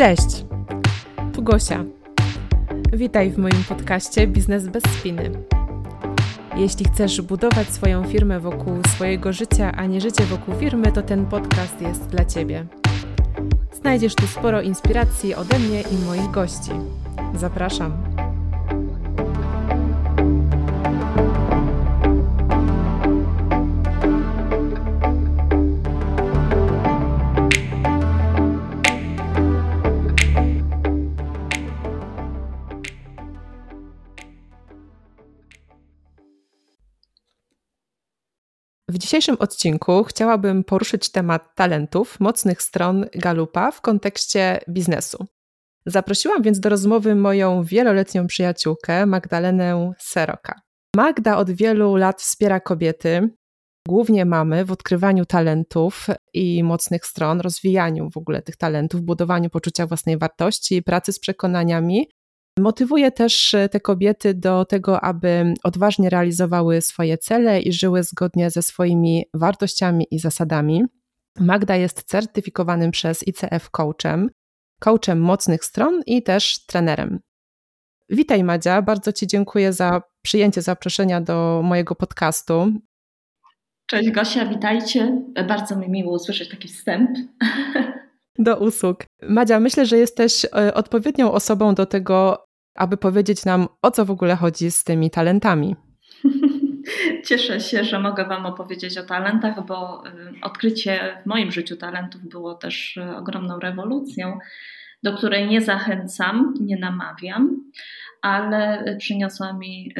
Cześć! Tu Gosia. Witaj w moim podcaście Biznes bez spiny. Jeśli chcesz budować swoją firmę wokół swojego życia, a nie życie wokół firmy, to ten podcast jest dla Ciebie. Znajdziesz tu sporo inspiracji ode mnie i moich gości. Zapraszam. Dzisiejszym odcinku chciałabym poruszyć temat talentów, mocnych stron Galupa w kontekście biznesu. Zaprosiłam więc do rozmowy moją wieloletnią przyjaciółkę Magdalenę Seroka. Magda od wielu lat wspiera kobiety, głównie mamy, w odkrywaniu talentów i mocnych stron, rozwijaniu w ogóle tych talentów, budowaniu poczucia własnej wartości, pracy z przekonaniami Motywuje też e, te kobiety do tego, aby odważnie realizowały swoje cele i żyły zgodnie ze swoimi wartościami i zasadami. Magda jest certyfikowanym przez ICF coachem, coachem mocnych stron i też trenerem. Witaj Madzia, bardzo Ci dziękuję za przyjęcie zaproszenia do mojego podcastu. Cześć Gosia, witajcie. Bardzo mi miło usłyszeć taki wstęp. Do usług. Madzia, myślę, że jesteś e, odpowiednią osobą do tego, aby powiedzieć nam, o co w ogóle chodzi z tymi talentami. Cieszę się, że mogę Wam opowiedzieć o talentach, bo y, odkrycie w moim życiu talentów było też y, ogromną rewolucją, do której nie zachęcam, nie namawiam, ale przyniosła mi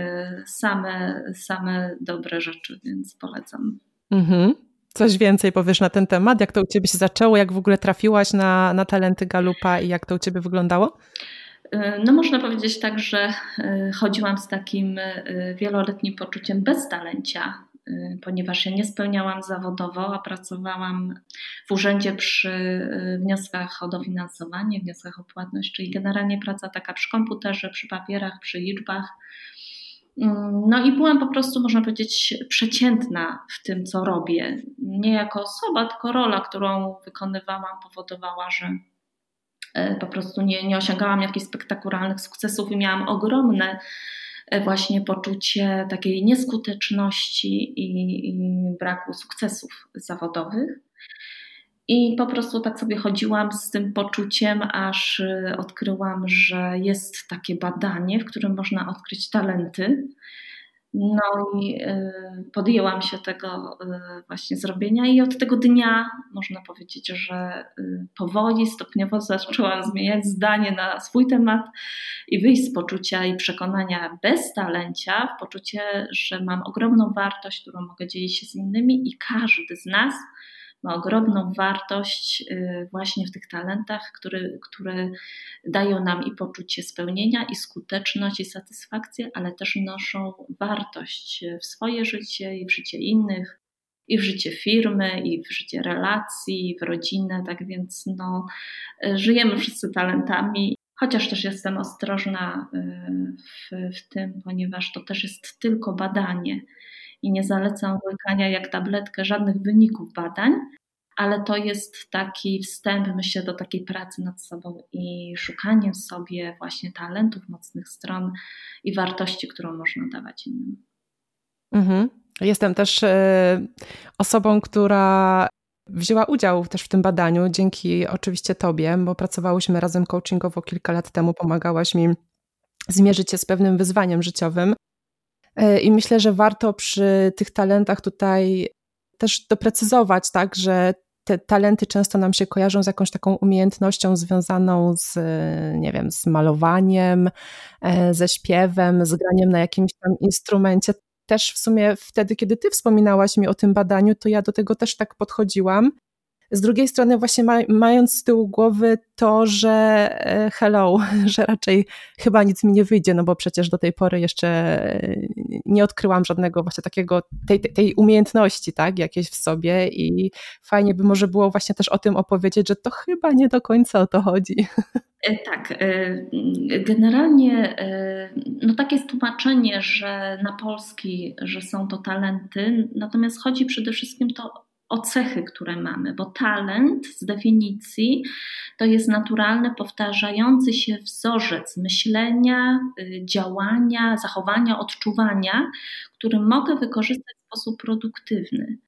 same, same dobre rzeczy, więc polecam. Mhm. Coś więcej powiesz na ten temat? Jak to u Ciebie się zaczęło? Jak w ogóle trafiłaś na, na talenty Galupa i jak to u Ciebie wyglądało? Y, no można powiedzieć tak, że y, chodziłam z takim y, wieloletnim poczuciem beztalencia, ponieważ ja nie spełniałam zawodowo, a pracowałam w urzędzie przy wnioskach o dofinansowanie, wnioskach o płatność, czyli generalnie praca taka przy komputerze, przy papierach, przy liczbach. Mm, no i byłam po prostu, można powiedzieć, przeciętna w tym, co robię. Nie jako osoba, tylko rola, którą wykonywałam, powodowała, że E, po prostu nie, nie osiągałam jakichś spektakularnych sukcesów i miałam ogromne e, właśnie poczucie takiej nieskuteczności i, i braku sukcesów zawodowych. I po prostu tak sobie chodziłam z tym poczuciem, aż e, odkryłam, że jest takie badanie, w którym można odkryć talenty. No i y, podjęłam się tego y, właśnie zrobienia i od tego dnia można powiedzieć, że y, powoli, stopniowo zaczęłam zmieniać zdanie na swój temat i wyjść z poczucia i przekonania bez talencia w poczucie, że mam ogromną wartość, którą mogę dzielić się z innymi i każdy z nas ma ogromną wartość y, właśnie w tych talentach, które, dają nam i poczucie spełnienia, i skuteczność, i satysfakcję, ale też noszą wartość w swoje życie i w życie innych, i w życie firmy, i w życie relacji, w rodzinę. Tak więc no, żyjemy wszyscy talentami. Chociaż też jestem ostrożna y, w, w tym, ponieważ to też jest tylko badanie i nie zalecam łykania jak tabletkę żadnych wyników badań, ale to jest taki wstęp, myślę, do takiej pracy nad sobą i szukaniem sobie właśnie talentów, mocnych stron i wartości, którą można dawać innym. Mhm. Jestem też y, osobą, która wzięła udział też w tym badaniu, dzięki oczywiście Tobie, bo pracowałyśmy razem coachingowo kilka lat temu, pomagałaś mi zmierzyć się z pewnym wyzwaniem życiowym. E, I myślę, że warto przy tych talentach tutaj też doprecyzować, tak, że te talenty często nam się kojarzą z jakąś taką umiejętnością związaną z, nie wiem, z malowaniem, e, ze śpiewem, z graniem na jakimś tam instrumencie. Też w sumie wtedy, kiedy ty wspominałaś mi o tym badaniu, to ja do tego też tak podchodziłam. Z drugiej strony, właśnie mając z tyłu głowy to, że e, hello, że raczej chyba nic mi nie wyjdzie, no bo przecież do tej pory jeszcze e, nie odkryłam żadnego właśnie takiego, tej, tej umiejętności, tak, jakiejś w sobie i fajnie by może było właśnie też o tym opowiedzieć, że to chyba nie do końca o to chodzi. E, tak, generalnie no takie jest tłumaczenie, że na polski, że są to talenty, natomiast chodzi przede wszystkim to o cechy, które mamy, bo talent z definicji to jest naturalny, powtarzający się wzorzec myślenia, y, działania, zachowania, odczuwania, który mogę wykorzystać w sposób produktywny.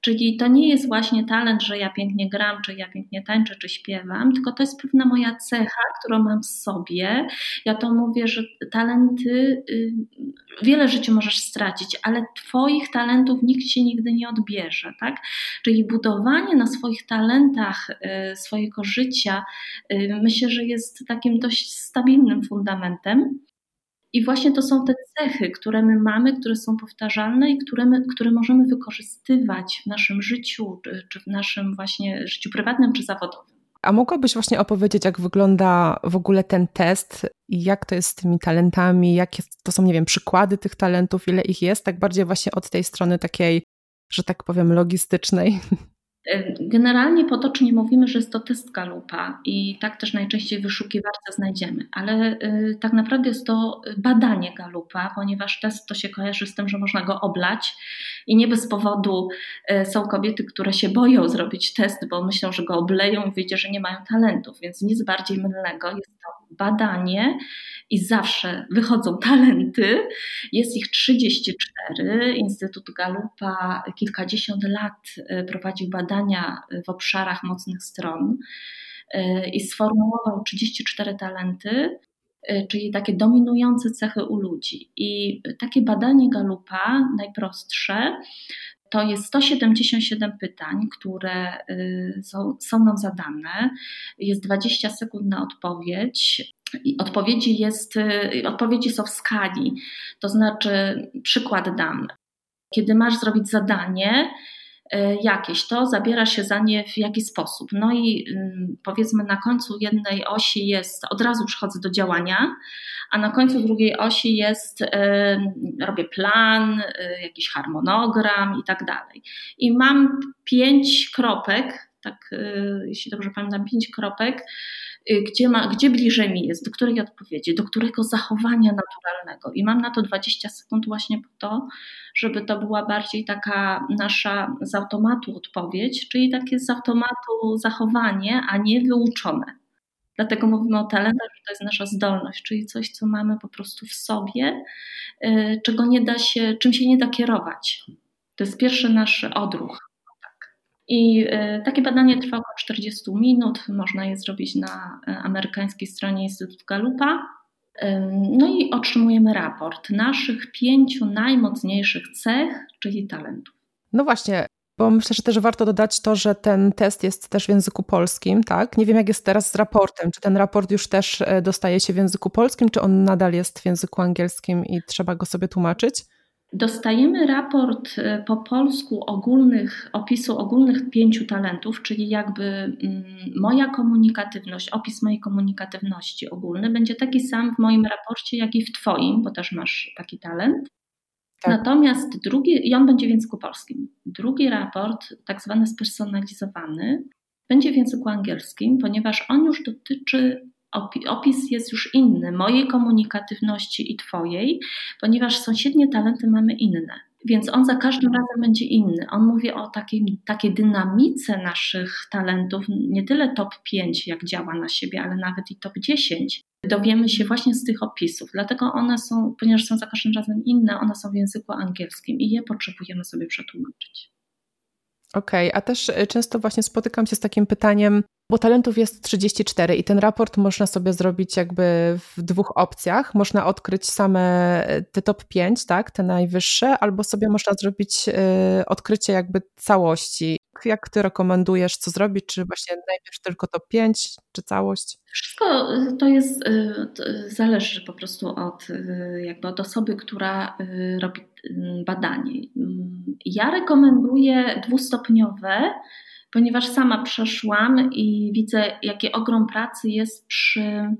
Czyli to nie jest właśnie talent, że ja pięknie gram, czy ja pięknie tańczę, czy śpiewam, tylko to jest pewna moja cecha, którą mam w sobie. Ja to mówię, że talenty, y, wiele życia możesz stracić, ale Twoich talentów nikt ci nigdy nie odbierze, tak? Czyli budowanie na swoich talentach y, swojego życia, y, myślę, że jest takim dość stabilnym fundamentem. I właśnie to są te cechy, które my mamy, które są powtarzalne i które, my, które możemy wykorzystywać w naszym życiu, czy, w naszym właśnie życiu prywatnym czy zawodowym. A mogłabyś właśnie opowiedzieć, jak wygląda w ogóle ten test jak to jest z tymi talentami, jakie to są, nie wiem, przykłady tych talentów, ile ich jest, tak bardziej właśnie od tej strony takiej, że tak powiem, logistycznej? Generalnie potocznie mówimy, że jest to test Galupa i tak też najczęściej wyszukiwarce znajdziemy, ale y, tak naprawdę jest to badanie Galupa, ponieważ test to się kojarzy z tym, że można go oblać i nie bez powodu y, są kobiety, które się boją zrobić test, bo myślą, że go obleją i wyjdzie, że nie mają talentów, więc nic bardziej mylnego. Jest to badanie i zawsze wychodzą talenty. Jest ich 34. Instytut Galupa kilkadziesiąt lat y, prowadził badania w obszarach mocnych stron y, i sformułował 34 talenty, y, czyli takie dominujące cechy u ludzi. I takie badanie Galupa, najprostsze, to jest 177 pytań, które są, są nam zadane. Jest 20 sekund na odpowiedź. I odpowiedzi, jest, y, odpowiedzi są w skali, to znaczy, przykład dam. Kiedy masz zrobić zadanie y, jakieś, to zabiera się za nie w jaki sposób. No i powiedzmy na końcu jednej osi jest, od razu przychodzę do działania, a na końcu drugiej osi jest, y, robię plan, jakiś harmonogram i tak dalej. I mam pięć kropek, tak, jeśli dobrze pamiętam, pięć kropek, gdzie, ma, gdzie bliżej mi jest, do której odpowiedzi, do którego zachowania naturalnego. I mam na to 20 sekund właśnie po to, żeby to była bardziej taka nasza z automatu odpowiedź, czyli takie z automatu zachowanie, a nie wyuczone. Dlatego mówimy o talentach, że to jest nasza zdolność, czyli coś, co mamy po prostu w sobie, y, czego nie da się, czym się nie da kierować. To jest pierwszy nasz odruch. I e, takie badanie trwa około 40 minut. Można je zrobić na e, amerykańskiej stronie Instytutu Galupa. No i otrzymujemy raport naszych pięciu najmocniejszych cech, czyli talentów. No właśnie, bo myślę, że też warto dodać to, że ten test jest też w języku polskim, tak? Nie wiem, jak jest teraz z raportem. Czy ten raport już też e, dostaje się w języku polskim, czy on nadal jest w języku angielskim i trzeba go sobie tłumaczyć? Dostajemy raport e, po polsku ogólnych, opisu ogólnych pięciu talentów, czyli jakby mm, moja komunikatywność, opis mojej komunikatywności ogólny będzie taki sam w moim raporcie, jak i w Twoim, bo też masz taki talent. Tak. Natomiast drugi, i on będzie w języku polskim. Drugi raport, tak zwany spersonalizowany, będzie w języku angielskim, ponieważ on już dotyczy opis jest już inny mojej komunikatywności i Twojej, ponieważ sąsiednie talenty mamy inne. Więc on za każdym razem będzie inny. On mówi o takiej, takiej dynamice naszych talentów, nie tyle top 5, jak działa na siebie, ale nawet i top 10. Dowiemy się właśnie z tych opisów. Dlatego one są, ponieważ są za każdym razem inne, one są w języku angielskim i je potrzebujemy sobie przetłumaczyć. Okej, okay, a też y, często właśnie spotykam się z takim pytaniem, bo talentów jest 34 i ten raport można sobie zrobić jakby w dwóch opcjach. Można odkryć same y, te top 5, tak, te najwyższe, albo sobie można zrobić y, odkrycie jakby całości. Jak ty rekomendujesz, co zrobić? Czy właśnie najpierw tylko top 5, czy całość? Wszystko to jest, zależy po prostu od, jakby od osoby, która robi badanie. Ja rekomenduję dwustopniowe, ponieważ sama przeszłam i widzę, jaki ogrom pracy jest przy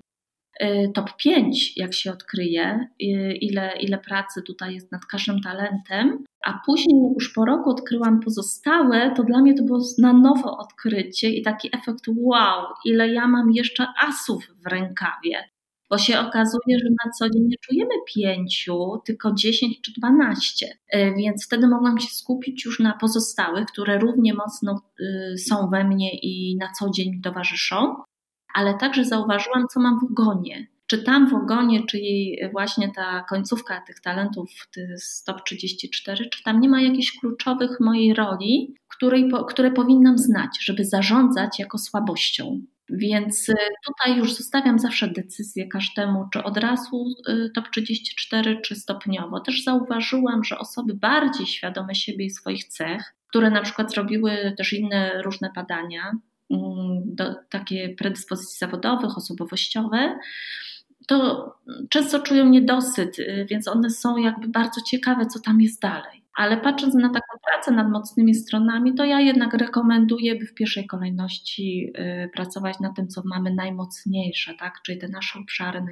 y, top 5, jak się odkryje, y, ile, ile pracy tutaj jest nad każdym talentem. A później, już po roku odkryłam pozostałe, to dla mnie to było na nowo odkrycie i taki efekt wow, ile ja mam jeszcze asów w rękawie. Bo się okazuje, że na co dzień nie czujemy pięciu, tylko 10 czy 12. E, więc wtedy mogłam się skupić już na pozostałych, które równie mocno y, są we mnie i na co dzień mi towarzyszą, ale także zauważyłam, co mam w ogonie. Czy tam w ogonie, czyli właśnie ta końcówka tych talentów, stop 34, czy tam nie ma jakichś kluczowych mojej roli, której, które powinnam znać, żeby zarządzać jako słabością. Więc y, tutaj już zostawiam zawsze decyzję każdemu, czy od razu y, top 34, czy stopniowo. Też zauważyłam, że osoby bardziej świadome siebie i swoich cech, które na przykład zrobiły też inne różne badania, mm, do, takie predyspozycji zawodowych, osobowościowe, to często czują niedosyt, y, więc one są jakby bardzo ciekawe, co tam jest dalej. Ale patrząc na taką pracę nad mocnymi stronami, to ja jednak rekomenduję, by w pierwszej kolejności y, pracować na tym, co mamy najmocniejsze, tak? czyli te nasze obszary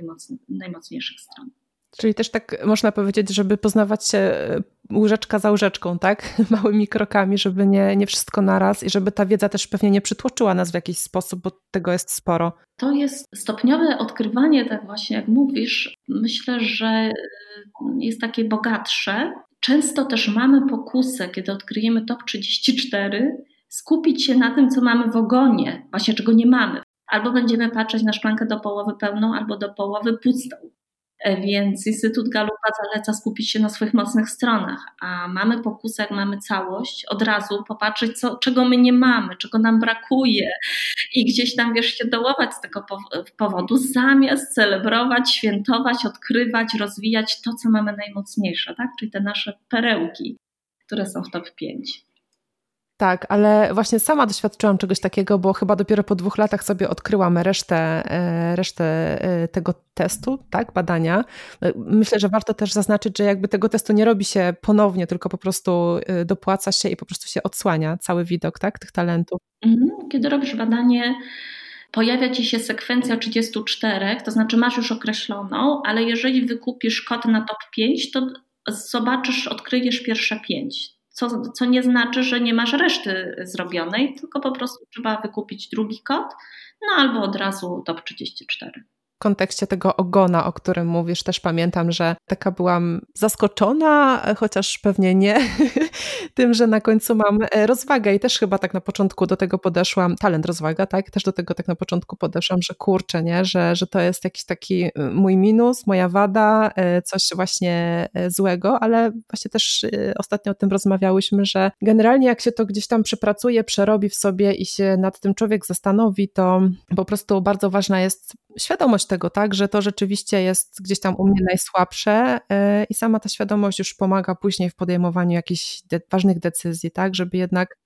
najmocniejszych stron. Czyli też tak można powiedzieć, żeby poznawać się e, łyżeczka za łyżeczką, tak? Małymi krokami, żeby nie, nie wszystko naraz i żeby ta wiedza też pewnie nie przytłoczyła nas w jakiś sposób, bo tego jest sporo. To jest stopniowe odkrywanie, tak właśnie jak mówisz. Myślę, że e, jest takie bogatsze. Często też mamy pokusę, kiedy odkryjemy top 34, skupić się na tym, co mamy w ogonie, właśnie czego nie mamy. Albo będziemy patrzeć na szklankę do połowy pełną, albo do połowy pustą. E, więc Instytut Galupa zaleca skupić się na swoich mocnych stronach, a mamy pokusę, jak mamy całość, od razu popatrzeć, co, czego my nie mamy, czego nam brakuje i gdzieś tam, wiesz, się dołować z tego powodu, zamiast celebrować, świętować, odkrywać, rozwijać to, co mamy najmocniejsze, tak? czyli te nasze perełki, które są w top 5. Tak, ale właśnie sama doświadczyłam czegoś takiego, bo chyba dopiero po dwóch latach sobie odkryłam resztę, e, resztę e, tego testu, tak, badania. E, myślę, że warto też zaznaczyć, że jakby tego testu nie robi się ponownie, tylko po prostu dopłaca się i po prostu się odsłania cały widok, tak, tych talentów. Mhm. Kiedy robisz badanie, pojawia ci się sekwencja 34, to znaczy masz już określoną, ale jeżeli wykupisz kod na top 5, to zobaczysz, odkryjesz pierwsze 5 co, co nie znaczy, że nie masz reszty zrobionej, tylko po prostu trzeba wykupić drugi kod, no albo od razu top 34 w kontekście tego ogona, o którym mówisz, też pamiętam, że taka byłam zaskoczona, chociaż pewnie nie, tym, że na końcu mam e, rozwagę i też chyba tak na początku do tego podeszłam, talent rozwaga, tak? Też do tego tak na początku podeszłam, że kurczę, nie? Że, że to jest jakiś taki e, mój minus, moja wada, e, coś właśnie złego, ale właśnie też ostatnio o tym rozmawiałyśmy, że generalnie jak się to gdzieś tam przepracuje, przerobi w sobie i się nad tym człowiek zastanowi, to po prostu bardzo ważna jest świadomość tego, tak, że to rzeczywiście jest gdzieś tam u mnie najsłabsze e, i sama ta świadomość już pomaga później w podejmowaniu jakichś de ważnych decyzji, tak, żeby jednak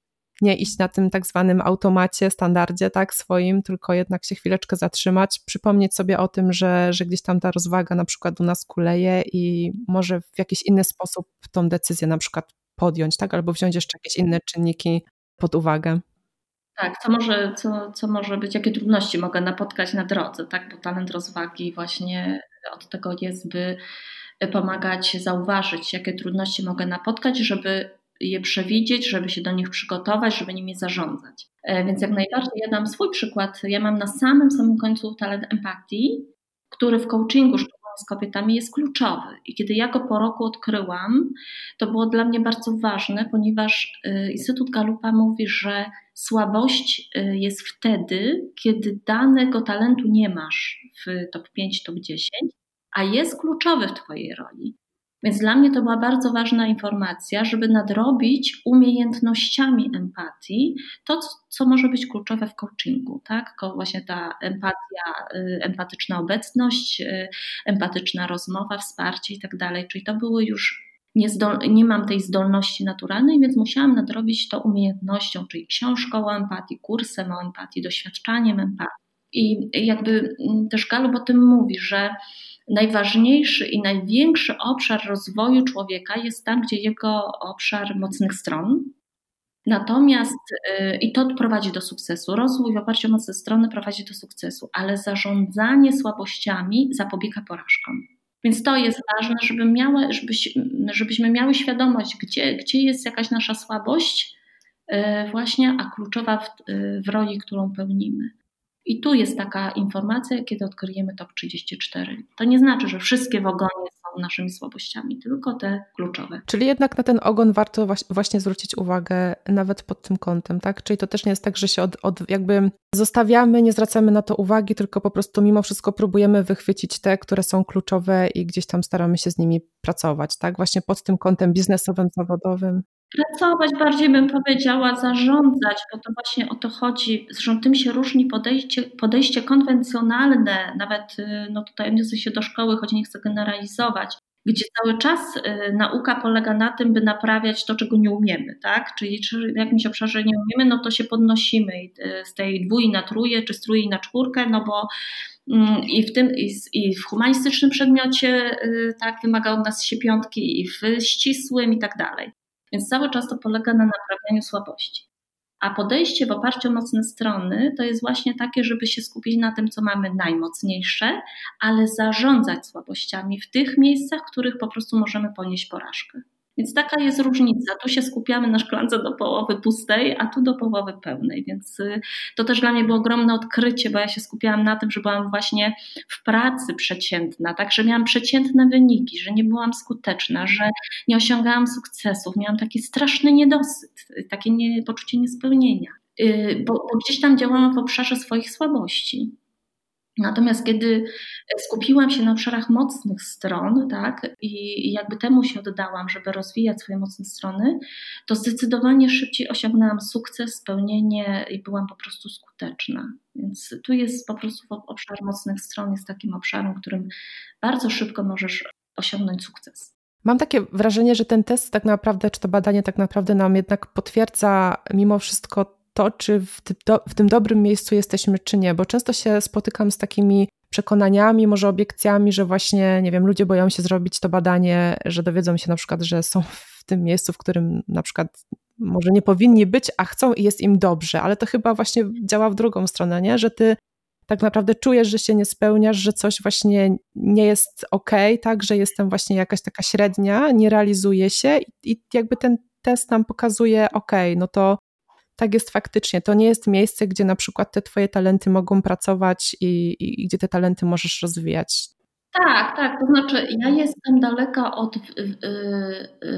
nie iść na tym tak zwanym automacie, standardzie, tak, swoim, tylko jednak się chwileczkę zatrzymać, przypomnieć sobie o tym, że, że gdzieś tam ta rozwaga na przykład u nas kuleje i może w jakiś inny sposób tą decyzję na przykład podjąć, tak, albo wziąć jeszcze jakieś inne czynniki pod uwagę. Tak, co może, co, co może być, jakie trudności mogę napotkać na drodze, tak? Bo talent rozwagi właśnie od tego jest, by pomagać zauważyć, jakie trudności mogę napotkać, żeby je przewidzieć, żeby się do nich przygotować, żeby nimi zarządzać. E, więc jak najbardziej ja dam swój przykład. Ja mam na samym samym końcu talent empatii, który w coachingu z kobietami jest kluczowy. I kiedy ja go po roku odkryłam, to było dla mnie bardzo ważne, ponieważ y, Instytut Galupa mówi, że słabość y, jest wtedy, kiedy danego talentu nie masz w top 5, top 10, a jest kluczowy w Twojej roli. Więc dla mnie to była bardzo ważna informacja, żeby nadrobić umiejętnościami empatii to, co może być kluczowe w coachingu, tak? Właśnie ta empatia, y, empatyczna obecność, y, empatyczna rozmowa, wsparcie i tak dalej. Czyli to były już nie, nie mam tej zdolności naturalnej, więc musiałam nadrobić to umiejętnością, czyli książką o empatii, kursem o empatii, doświadczaniem empatii. I jakby mm, też Galup o tym mówi, że najważniejszy i największy obszar rozwoju człowieka jest tam, gdzie jego obszar mocnych stron. Natomiast y, i to prowadzi do sukcesu. Rozwój w oparciu o mocne strony prowadzi do sukcesu, ale zarządzanie słabościami zapobiega porażkom. Więc to jest ważne, żeby miały, żebyś, żebyśmy miały świadomość, gdzie, gdzie jest jakaś nasza słabość, y, właśnie, a kluczowa w, y, w roli, którą pełnimy. I tu jest taka informacja, kiedy odkryjemy top 34. To nie znaczy, że wszystkie w ogonie są naszymi słabościami, tylko te kluczowe. Czyli jednak na ten ogon warto właśnie zwrócić uwagę nawet pod tym kątem, tak? Czyli to też nie jest tak, że się od, od jakby zostawiamy, nie zwracamy na to uwagi, tylko po prostu mimo wszystko próbujemy wychwycić te, które są kluczowe i gdzieś tam staramy się z nimi pracować, tak? Właśnie pod tym kątem biznesowym, zawodowym. Pracować bardziej bym powiedziała, zarządzać, bo to właśnie o to chodzi. Zresztą tym się różni podejście, podejście konwencjonalne, nawet y, no tutaj odniosę się do szkoły, choć nie chcę generalizować, gdzie cały czas y, nauka polega na tym, by naprawiać to, czego nie umiemy, tak? Czyli w jakimś obszarze nie umiemy, no to się podnosimy y, z tej dwój na trójkę, czy z trójki na czwórkę, no bo mm, i w tym, i w humanistycznym przedmiocie tak wymaga od nas się piątki, i w ścisłym i tak dalej. Więc cały czas to polega na naprawianiu słabości. A podejście w oparciu o mocne strony to jest właśnie takie, żeby się skupić na tym, co mamy najmocniejsze, ale zarządzać słabościami w tych miejscach, w których po prostu możemy ponieść porażkę. Więc taka jest różnica. Tu się skupiamy na szklance do połowy pustej, a tu do połowy pełnej. Więc y, to też dla mnie było ogromne odkrycie, bo ja się skupiałam na tym, że byłam właśnie w pracy przeciętna, tak, że miałam przeciętne wyniki, że nie byłam skuteczna, że nie osiągałam sukcesów. Miałam taki straszny niedosyt, takie nie, poczucie niespełnienia. Y, bo, bo gdzieś tam działałam w obszarze swoich słabości. Natomiast kiedy skupiłam się na obszarach mocnych stron, tak, i jakby temu się oddałam, żeby rozwijać swoje mocne strony, to zdecydowanie szybciej osiągnęłam sukces, spełnienie i byłam po prostu skuteczna. Więc tu jest po prostu obszar mocnych stron, jest takim obszarem, którym bardzo szybko możesz osiągnąć sukces. Mam takie wrażenie, że ten test tak naprawdę, czy to badanie tak naprawdę nam jednak potwierdza mimo wszystko to, czy w, do, w tym dobrym miejscu jesteśmy, czy nie, bo często się spotykam z takimi przekonaniami, może obiekcjami, że właśnie, nie wiem, ludzie boją się zrobić to badanie, że dowiedzą się na przykład, że są w tym miejscu, w którym na przykład może nie powinni być, a chcą i jest im dobrze, ale to chyba właśnie działa w drugą stronę, nie? że ty tak naprawdę czujesz, że się nie spełniasz, że coś właśnie nie jest ok, tak, że jestem właśnie jakaś taka średnia, nie realizuje się i, i jakby ten test nam pokazuje, ok, no to tak jest faktycznie. To nie jest miejsce, gdzie na przykład te twoje talenty mogą pracować i, i, i gdzie te talenty możesz rozwijać. Tak, tak. To znaczy, ja jestem daleka od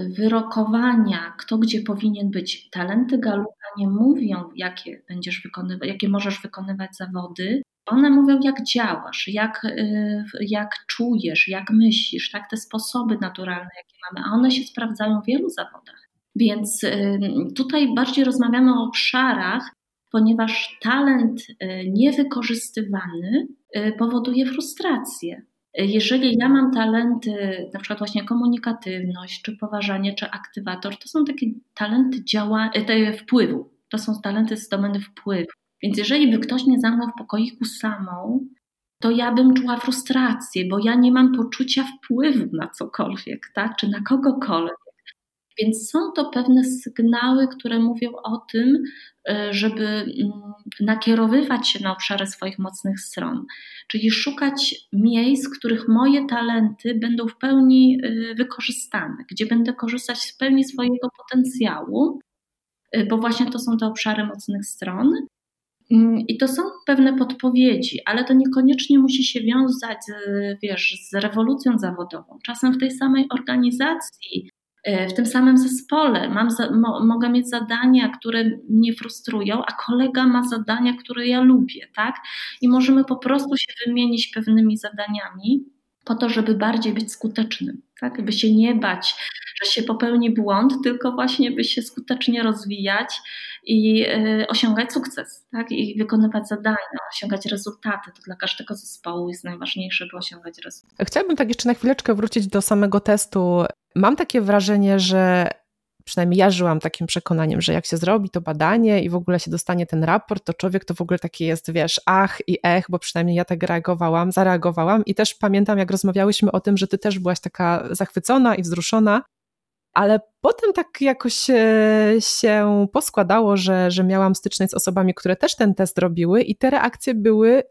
wyrokowania, kto gdzie powinien być. Talenty Galupa nie mówią, jakie będziesz wykonywać, jakie możesz wykonywać zawody. One mówią, jak działasz, jak, y, jak czujesz, jak myślisz, tak? Te sposoby naturalne, jakie mamy, a one się sprawdzają w wielu zawodach. Więc tutaj bardziej rozmawiamy o obszarach, ponieważ talent y, niewykorzystywany y, powoduje frustrację. Jeżeli ja mam talenty, na przykład właśnie komunikatywność, czy poważanie, czy aktywator, to są takie talenty działa, y, te wpływu. To są talenty z domeny wpływu. Więc jeżeli by ktoś mnie zamknął w pokoiku samą, to ja bym czuła frustrację, bo ja nie mam poczucia wpływu na cokolwiek, tak? czy na kogokolwiek. Więc są to pewne sygnały, które mówią o tym, e, żeby mm, nakierowywać się na obszary swoich mocnych stron, czyli szukać miejsc, w których moje talenty będą w pełni e, wykorzystane, gdzie będę korzystać z pełni swojego potencjału, e, bo właśnie to są te obszary mocnych stron. Mm, I to są pewne podpowiedzi, ale to niekoniecznie musi się wiązać wiesz, z rewolucją zawodową. Czasem w tej samej organizacji w tym samym zespole. Mam za, mo, mogę mieć zadania, które mnie frustrują, a kolega ma zadania, które ja lubię, tak? I możemy po prostu się wymienić pewnymi zadaniami po to, żeby bardziej być skutecznym, tak? By się nie bać, że się popełni błąd, tylko właśnie by się skutecznie rozwijać i y, osiągać sukces, tak? I wykonywać zadania, osiągać rezultaty. To dla każdego zespołu jest najważniejsze, by osiągać rezultaty. Chciałabym tak jeszcze na chwileczkę wrócić do samego testu Mam takie wrażenie, że przynajmniej ja żyłam takim przekonaniem, że jak się zrobi to badanie i w ogóle się dostanie ten raport, to człowiek to w ogóle taki jest, wiesz, ach i ech, bo przynajmniej ja tak reagowałam, zareagowałam i też pamiętam, jak rozmawiałyśmy o tym, że ty też byłaś taka zachwycona i wzruszona, ale potem tak jakoś e, się poskładało, że, że miałam styczność z osobami, które też ten test robiły i te reakcje były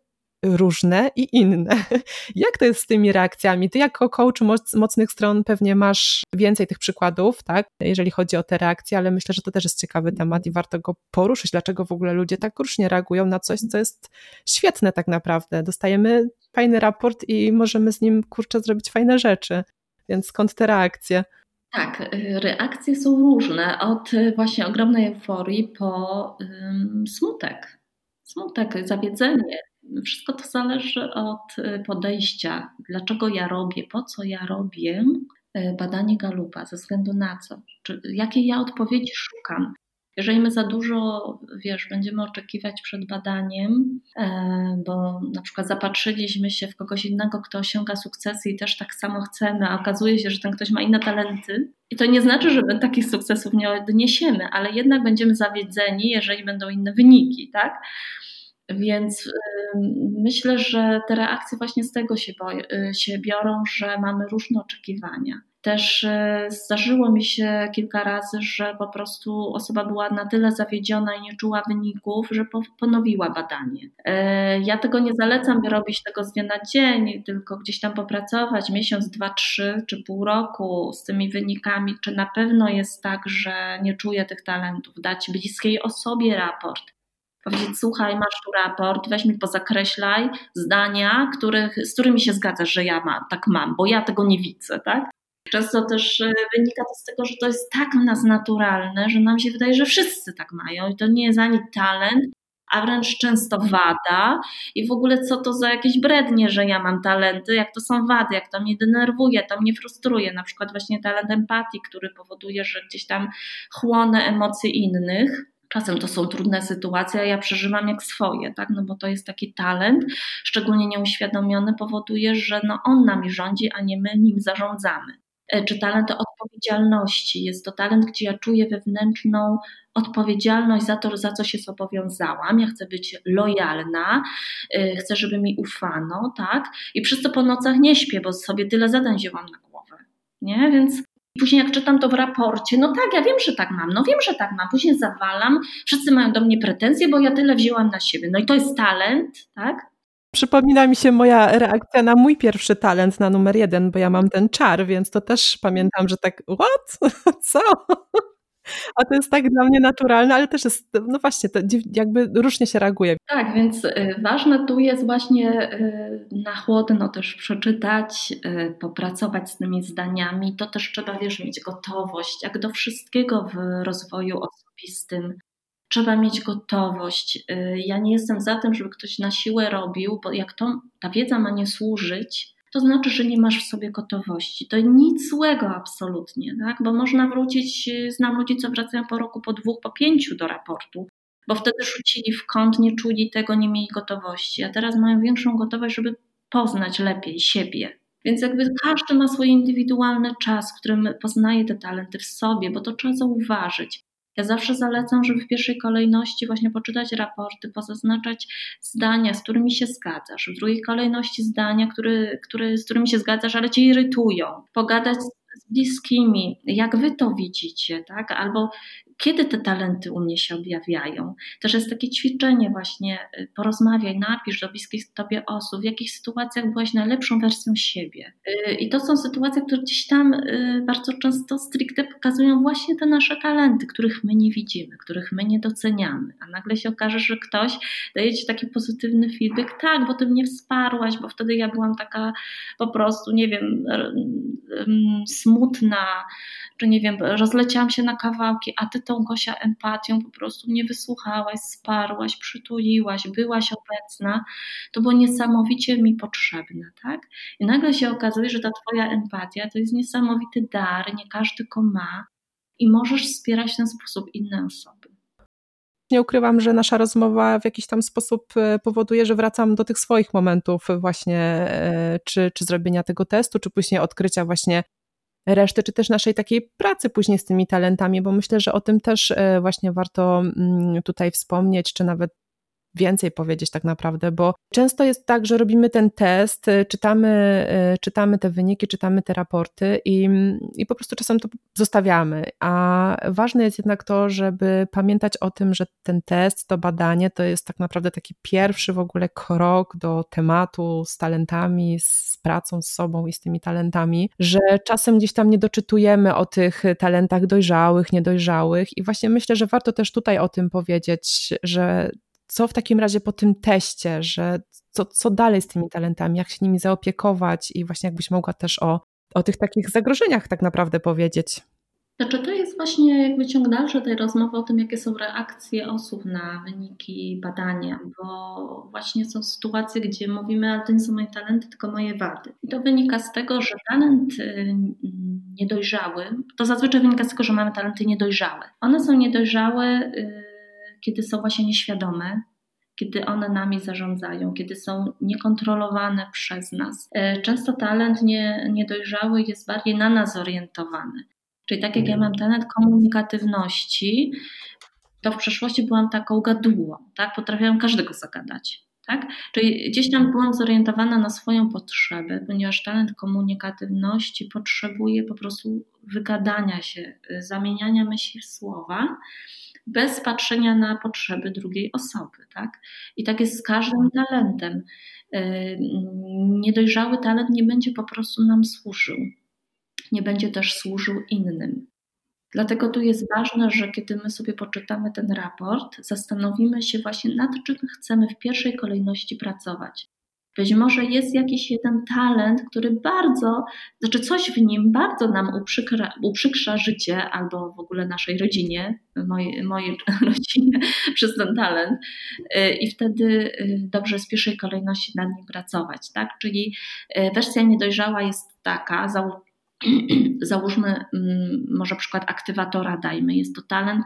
różne i inne. Jak to jest z tymi reakcjami? Ty jako coach moc, mocnych stron pewnie masz więcej tych przykładów, tak? Jeżeli chodzi o te reakcje, ale myślę, że to też jest ciekawy temat i warto go poruszyć, dlaczego w ogóle ludzie tak różnie reagują na coś, co jest świetne tak naprawdę. Dostajemy fajny raport i możemy z nim, kurczę, zrobić fajne rzeczy. Więc skąd te reakcje? Tak, y, reakcje są różne, od y, właśnie ogromnej euforii po um, smutek. Smutek, zawiedzenie. Wszystko to zależy od y, podejścia. Dlaczego ja robię, po co ja robię badanie Galupa, ze względu na co? Czy, jakie ja odpowiedzi szukam? Jeżeli my za dużo, wiesz, będziemy oczekiwać przed badaniem, e, bo na przykład zapatrzyliśmy się w kogoś innego, kto osiąga sukcesy i też tak samo chcemy, a okazuje się, że ten ktoś ma inne talenty, i to nie znaczy, że my takich sukcesów nie odniesiemy, ale jednak będziemy zawiedzeni, jeżeli będą inne wyniki, tak? Więc myślę, że te reakcje właśnie z tego się, y, się biorą, że mamy różne oczekiwania. Też e, zdarzyło mi się kilka razy, że po prostu osoba była na tyle zawiedziona i nie czuła wyników, że ponowiła badanie. E, ja tego nie zalecam, by robić tego z dnia na dzień, tylko gdzieś tam popracować miesiąc, dwa, trzy czy pół roku z tymi wynikami, czy na pewno jest tak, że nie czuję tych talentów, dać bliskiej osobie raport. Powiedzieć, słuchaj, masz tu raport, weź mi pozakreślaj zdania, których, z którymi się zgadzasz, że ja tak mam, bo ja tego nie widzę, tak? Często też e, wynika to z tego, że to jest tak w nas naturalne, że nam się wydaje, że wszyscy tak mają i to nie jest ani talent, a wręcz często wada i w ogóle co to za jakieś brednie, że ja mam talenty, jak to są wady, jak to mnie denerwuje, to mnie frustruje, na przykład właśnie talent empatii, który powoduje, że gdzieś tam chłonę emocje innych. Czasem to są trudne sytuacje, a ja przeżywam jak swoje, tak? No bo to jest taki talent, szczególnie nieuświadomiony, powoduje, że no on nami rządzi, a nie my nim zarządzamy. E, czy talent odpowiedzialności. Jest to talent, gdzie ja czuję wewnętrzną odpowiedzialność za to, za co się zobowiązałam. Ja chcę być lojalna, e, chcę, żeby mi ufano, tak? I przez to po nocach nie śpię, bo sobie tyle zadań wzięłam na głowę. Nie? Więc Później jak czytam to w raporcie, no tak, ja wiem, że tak mam, no wiem, że tak mam, później zawalam, wszyscy mają do mnie pretensje, bo ja tyle wzięłam na siebie. No i to jest talent, tak? Przypomina mi się moja reakcja na mój pierwszy talent, na numer jeden, bo ja mam ten czar, więc to też pamiętam, że tak, what? Co? A to jest tak dla mnie naturalne, ale też jest, no właśnie, to jakby różnie się reaguje. Tak, więc y, ważne tu jest właśnie y, na chłodno też przeczytać, y, popracować z tymi zdaniami. To też trzeba, wiesz, mieć gotowość, jak do wszystkiego w rozwoju osobistym trzeba mieć gotowość. Ja nie jestem za tym, żeby ktoś na siłę robił, bo jak to, ta wiedza ma nie służyć, to znaczy, że nie masz w sobie gotowości. To nic złego absolutnie, tak? bo można wrócić, y, znam ludzi, co wracają po roku, po dwóch, po pięciu do raportu, bo wtedy rzucili w kąt, nie czuli tego, nie mieli gotowości, a teraz mają większą gotowość, żeby poznać lepiej siebie. Więc jakby każdy ma swój indywidualny czas, w którym poznaje te talenty w sobie, bo to trzeba zauważyć. Ja zawsze zalecam, żeby w pierwszej kolejności właśnie poczytać raporty, pozaznaczać zdania, z którymi się zgadzasz, w drugiej kolejności zdania, które, które, z którymi się zgadzasz, ale cię irytują. Pogadać z bliskimi, jak wy to widzicie, tak? Albo kiedy te talenty u mnie się objawiają. Też jest takie ćwiczenie właśnie, y, porozmawiaj, napisz do bliskich tobie osób, w jakich sytuacjach byłaś najlepszą wersją siebie. Y, I to są sytuacje, które gdzieś tam y, bardzo często stricte pokazują właśnie te nasze talenty, których my nie widzimy, których my nie doceniamy. A nagle się okaże, że ktoś daje ci taki pozytywny feedback, tak, bo ty mnie wsparłaś, bo wtedy ja byłam taka po prostu, nie wiem, smutna, czy nie wiem, rozleciałam się na kawałki, a ty tą Gosia empatią po prostu mnie wysłuchałaś, wsparłaś, przytuliłaś, byłaś obecna, to było niesamowicie mi potrzebne, tak? I nagle się okazuje, że ta twoja empatia to jest niesamowity dar, nie każdy go ma i możesz wspierać w ten sposób inne osoby. Nie ukrywam, że nasza rozmowa w jakiś tam sposób e, powoduje, że wracam do tych swoich momentów właśnie, e, czy, czy zrobienia tego testu, czy później odkrycia właśnie reszty, czy też naszej takiej pracy później z tymi talentami, bo myślę, że o tym też e, właśnie warto mm, tutaj wspomnieć, czy nawet więcej powiedzieć tak naprawdę, bo często jest tak, że robimy ten test, y, czytamy, y, czytamy te wyniki, czytamy te raporty i, i po prostu czasem to zostawiamy. A ważne jest jednak to, żeby pamiętać o tym, że ten test, to badanie to jest tak naprawdę taki pierwszy w ogóle krok do tematu z talentami, z pracą z sobą i z tymi talentami, że czasem gdzieś tam nie doczytujemy o tych talentach dojrzałych, niedojrzałych i właśnie myślę, że warto też tutaj o tym powiedzieć, że co w takim razie po tym teście, że co, co dalej z tymi talentami, jak się nimi zaopiekować i właśnie jakbyś mogła też o, o tych takich zagrożeniach tak naprawdę powiedzieć. Znaczy to jest właśnie jakby ciąg dalszy tej rozmowy o tym, jakie są reakcje osób na wyniki badania, bo właśnie są sytuacje, gdzie mówimy, ale to nie są moje talenty, tylko moje wady. I to wynika z tego, że talent y, niedojrzały, to zazwyczaj wynika z tego, że mamy talenty niedojrzałe. One są niedojrzałe, y, kiedy są właśnie nieświadome, kiedy one nami zarządzają, kiedy są niekontrolowane przez nas. Y, często talent nie, niedojrzały jest bardziej na nas zorientowany. Czyli tak jak ja mam talent komunikatywności, to w przeszłości byłam taką gadułą, tak? Potrafiłam każdego zagadać. Tak? Czyli gdzieś tam byłam zorientowana na swoją potrzebę, ponieważ talent komunikatywności potrzebuje po prostu wygadania się, zamieniania myśli w słowa, bez patrzenia na potrzeby drugiej osoby. Tak? I tak jest z każdym talentem. Niedojrzały talent nie będzie po prostu nam służył nie będzie też służył innym. Dlatego tu jest ważne, że kiedy my sobie poczytamy ten raport, zastanowimy się właśnie nad czym chcemy w pierwszej kolejności pracować. Być może jest jakiś jeden talent, który bardzo, znaczy coś w nim bardzo nam uprzykra, uprzykrza życie albo w ogóle naszej rodzinie, mojej, mojej rodzinie przez ten talent i wtedy y, dobrze z pierwszej kolejności nad nim pracować. Tak? Czyli y, wersja niedojrzała jest taka, załóżmy mm, może przykład aktywatora dajmy, jest to talent,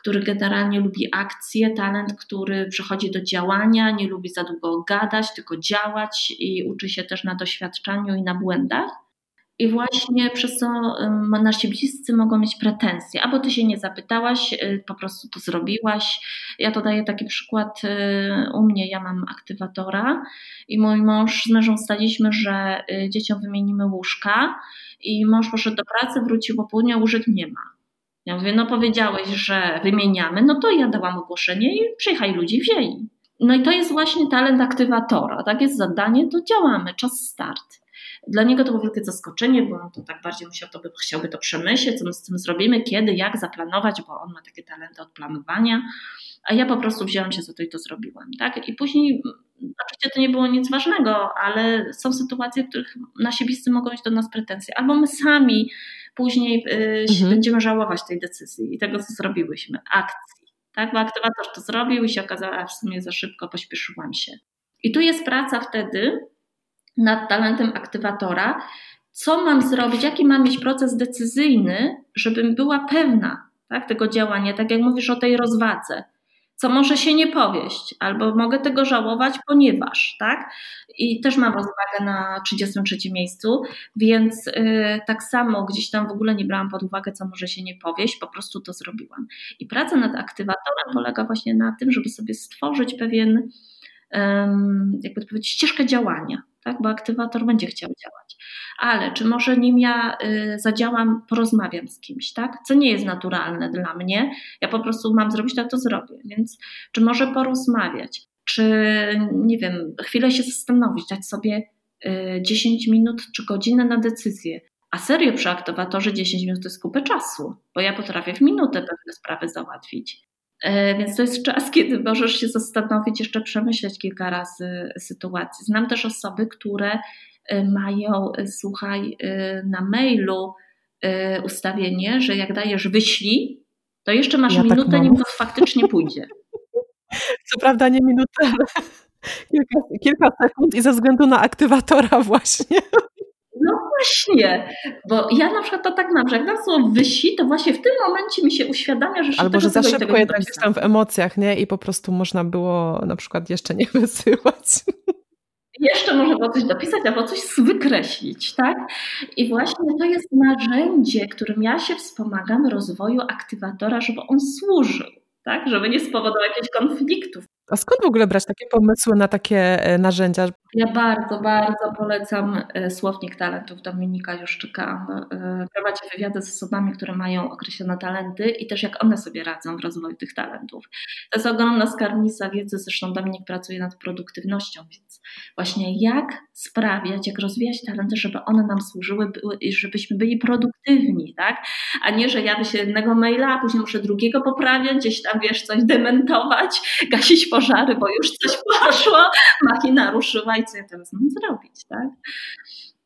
który generalnie lubi akcję, talent, który przechodzi do działania, nie lubi za długo gadać, tylko działać i uczy się też na doświadczaniu i na błędach. I właśnie przez to nasi bliscy mogą mieć pretensje, albo ty się nie zapytałaś, y, po prostu to zrobiłaś. Ja to daję taki przykład y, u mnie, ja mam aktywatora i mój mąż z mężem staliśmy, że y, dzieciom wymienimy łóżka i mąż poszedł do pracy, wrócił po południu, łóżek nie ma. Ja mówię, no powiedziałeś, że wymieniamy, no to ja dałam ogłoszenie i przyjechali ludzie wzięli. No i to jest właśnie talent aktywatora, tak jest zadanie, to działamy, czas start. Dla niego to było wielkie zaskoczenie, bo on to tak bardziej musiał to, chciałby to przemyśleć, co my z tym zrobimy, kiedy, jak zaplanować, bo on ma takie talenty od planowania, a ja po prostu wzięłam się za to i to zrobiłam. Tak? I później, oczywiście to nie było nic ważnego, ale są sytuacje, w których nasi bliscy mogą mieć do nas pretensje, albo my sami później y, mhm. będziemy żałować tej decyzji i tego, co zrobiłyśmy, akcji. Tak? Bo aktywator to zrobił i się okazało, a w sumie za szybko pośpieszyłam się. I tu jest praca wtedy, nad talentem aktywatora, co mam zrobić, jaki mam mieć proces decyzyjny, żebym była pewna tak, tego działania, tak jak mówisz o tej rozwadze, co może się nie powieść, albo mogę tego żałować, ponieważ, tak? I też mam rozwagę na 33 miejscu, więc yy, tak samo gdzieś tam w ogóle nie brałam pod uwagę, co może się nie powieść, po prostu to zrobiłam. I praca nad aktywatorem polega właśnie na tym, żeby sobie stworzyć pewien, jakby to powiedzieć, ścieżkę działania tak? bo aktywator będzie chciał działać. Ale czy może nim ja y, zadziałam, porozmawiam z kimś, tak? co nie jest naturalne dla mnie, ja po prostu mam zrobić tak, to zrobię. Więc czy może porozmawiać, czy nie wiem, chwilę się zastanowić, dać sobie 10 y, minut czy godzinę na decyzję. A serio przy aktywatorze 10 minut to jest kupę czasu, bo ja potrafię w minutę pewne sprawy załatwić. E, więc to jest czas, kiedy możesz się zastanowić, jeszcze przemyśleć kilka razy sytuację. Znam też osoby, które e, mają, e, słuchaj, na mailu ustawienie, że jak dajesz wyślij, to jeszcze masz ja tak minutę, tak nim to faktycznie pójdzie. Co prawda nie minutę, ale kilka, kilka sekund i ze względu na aktywatora właśnie. No właśnie, bo ja na przykład to tak mam, że jak dam słowo wysi, to właśnie w tym momencie mi się uświadamia, że Albo, że za szybko jednak tam w emocjach, nie? I po prostu można było na przykład jeszcze nie wysyłać. Jeszcze można było coś dopisać albo coś wykreślić, tak? I właśnie to jest narzędzie, którym ja się wspomagam rozwoju aktywatora, żeby on służył, tak? Żeby nie spowodował jakichś konfliktów. A skąd w ogóle brać takie pomysły na takie e, narzędzia? Ja bardzo, bardzo polecam e, Słownik Talentów Dominika Juszczyka. E, prowadzi wywiady z osobami, które mają określone talenty i też jak one sobie radzą w rozwoju tych talentów. To jest ogromna skarbnica wiedzy, zresztą Dominik pracuje nad produktywnością, więc właśnie jak sprawiać, jak rozwijać talenty, żeby one nam służyły i żebyśmy byli produktywni, tak? A nie, że ja się jednego maila, a później muszę drugiego poprawiać, gdzieś tam, wiesz, coś dementować, gasić pożary, bo już coś poszło, machina ruszyła i co ja teraz mam zrobić, tak?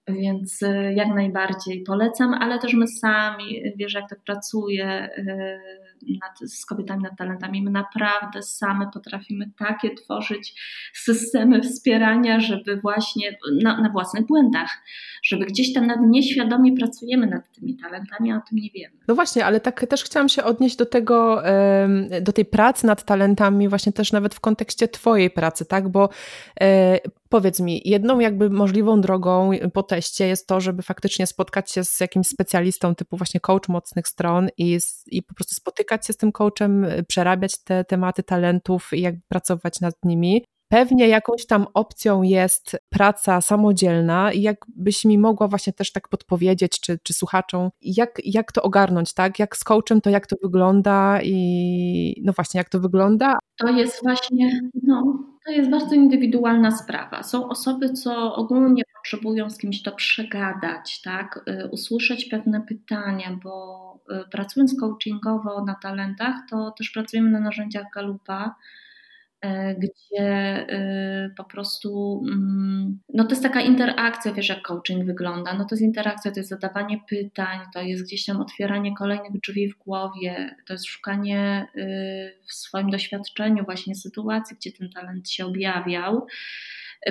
Więc y, jak najbardziej polecam, ale też my sami, wiesz, jak tak pracuję y, nad, z kobietami nad talentami, my naprawdę same potrafimy takie tworzyć systemy wspierania, żeby właśnie na, na własnych błędach, żeby gdzieś tam nad nieświadomie pracujemy nad tymi talentami, a o tym nie wiemy. No właśnie, ale tak też chciałam się odnieść do tego, do tej pracy nad talentami, właśnie też nawet w kontekście Twojej pracy, tak? Bo e, Powiedz mi, jedną jakby możliwą drogą po teście jest to, żeby faktycznie spotkać się z jakimś specjalistą typu właśnie coach mocnych stron i, i po prostu spotykać się z tym coachem, przerabiać te tematy talentów i jakby pracować nad nimi. Pewnie jakąś tam opcją jest praca samodzielna i jakbyś mi mogła właśnie też tak podpowiedzieć, czy, czy słuchaczom, jak, jak to ogarnąć, tak? Jak z coachem to jak to wygląda i no właśnie, jak to wygląda? To jest właśnie, no, to jest bardzo indywidualna sprawa. Są osoby, co ogólnie potrzebują z kimś to przegadać, tak? Y, usłyszeć pewne pytania, bo y, pracując coachingowo na talentach, to też pracujemy na narzędziach Galupa gdzie e, po prostu, mm, no to jest taka interakcja, wiesz jak coaching wygląda, no to jest interakcja, to jest zadawanie pytań, to jest gdzieś tam otwieranie kolejnych drzwi w głowie, to jest szukanie e, w swoim doświadczeniu właśnie sytuacji, gdzie ten talent się objawiał.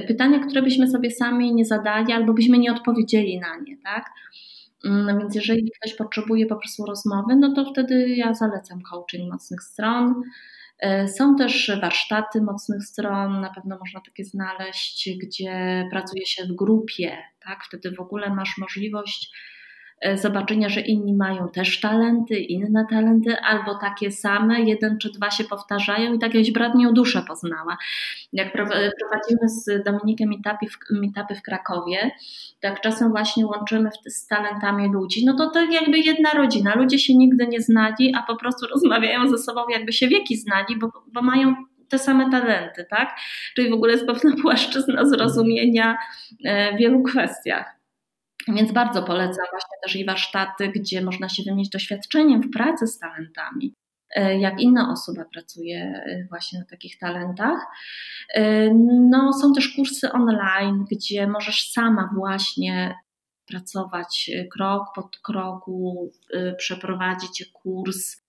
Pytania, które byśmy sobie sami nie zadali albo byśmy nie odpowiedzieli na nie, tak? Mm, no więc jeżeli ktoś potrzebuje po prostu rozmowy, no to wtedy ja zalecam coaching mocnych stron. E, są też warsztaty mocnych stron, na pewno można takie znaleźć, gdzie pracuje się w grupie, tak? Wtedy w ogóle masz możliwość zobaczenia, że inni mają też talenty, inne talenty, albo takie same, jeden czy dwa się powtarzają i tak jakbyś bratnią duszę poznała. Jak prowadzimy z Dominikiem meetupy w, meetupy w Krakowie, tak czasem właśnie łączymy z talentami ludzi, no to to jakby jedna rodzina, ludzie się nigdy nie znali, a po prostu rozmawiają ze sobą jakby się wieki znali, bo, bo mają te same talenty, tak? Czyli w ogóle jest pewna płaszczyzna zrozumienia e, w wielu kwestiach. Więc bardzo polecam właśnie też i warsztaty, gdzie można się wymienić doświadczeniem w pracy z talentami, e, jak inna osoba pracuje e, właśnie na takich talentach. E, no, są też kursy online, gdzie możesz sama właśnie pracować krok po kroku, przeprowadzić kurs.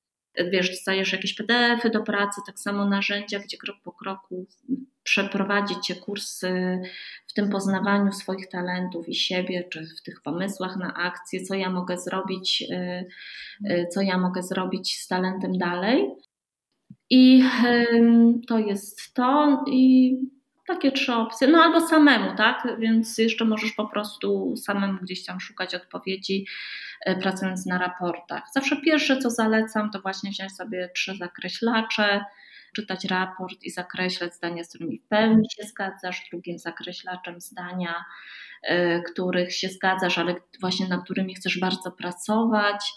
Wiesz, dostajesz jakieś PDF-y do pracy, tak samo narzędzia, gdzie krok po kroku przeprowadzić Cię kursy w tym poznawaniu swoich talentów i siebie, czy w tych pomysłach na akcję, co ja mogę zrobić, y, y, co ja mogę zrobić z talentem dalej. I to jest to i takie trzy opcje. No albo samemu, tak? Więc jeszcze możesz po prostu samemu gdzieś tam szukać odpowiedzi, pracując na raportach. Zawsze pierwsze, co zalecam, to właśnie wziąć sobie trzy zakreślacze, czytać raport i zakreślać zdania, z którymi w pełni się zgadzasz, drugim zakreślaczem zdania, y, których się zgadzasz, ale właśnie nad którymi chcesz bardzo pracować.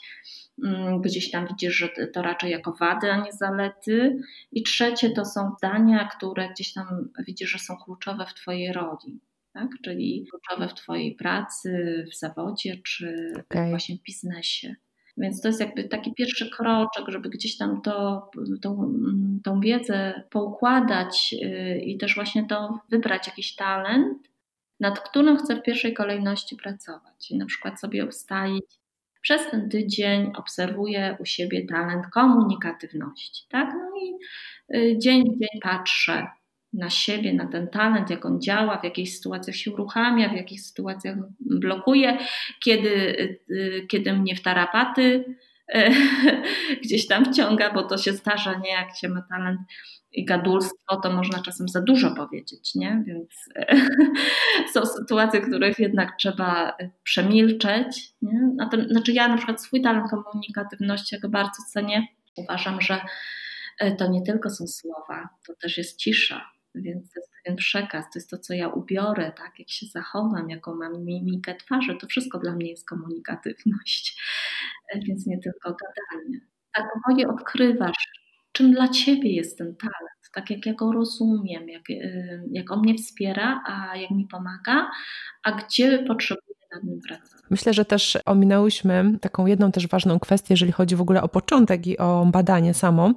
Mm, gdzieś tam widzisz, że to raczej jako wady, a nie zalety. I trzecie to są zdania, które gdzieś tam widzisz, że są kluczowe w Twojej roli. Tak? Czyli kluczowe w Twojej pracy, w zawodzie czy okay. właśnie w biznesie. Więc to jest jakby taki pierwszy kroczek, żeby gdzieś tam to, tą, tą wiedzę poukładać yy, i też właśnie to wybrać jakiś talent, nad którym chcę w pierwszej kolejności pracować. I na przykład sobie ustalić, przez ten tydzień obserwuję u siebie talent komunikatywności, tak? No i yy, dzień w dzień patrzę, na siebie, na ten talent, jak on działa, w jakich sytuacjach się uruchamia, w jakich sytuacjach blokuje, kiedy, y, kiedy mnie w tarapaty e, gdzieś tam wciąga, bo to się zdarza, nie? Jak się ma talent i gadulstwo, to można czasem za dużo powiedzieć, nie? Więc e, są sytuacje, których jednak trzeba przemilczeć, nie? Znaczy ja na przykład swój talent komunikatywności, jak bardzo cenię, uważam, że e, to nie tylko są słowa, to też jest cisza, więc to jest pewien przekaz, to jest to, co ja ubiorę, tak, jak się zachowam, jaką mam mimikę twarzy, to wszystko dla mnie jest komunikatywność, e, więc nie tylko gadanie. Tak powoli odkrywasz, czym dla Ciebie jest ten talent, tak jak ja go rozumiem, jak, y, jak on mnie wspiera, a jak mi pomaga, a gdzie potrzebuję. Myślę, że też ominęłyśmy taką jedną też ważną kwestię, jeżeli chodzi w ogóle o początek i o badanie samo,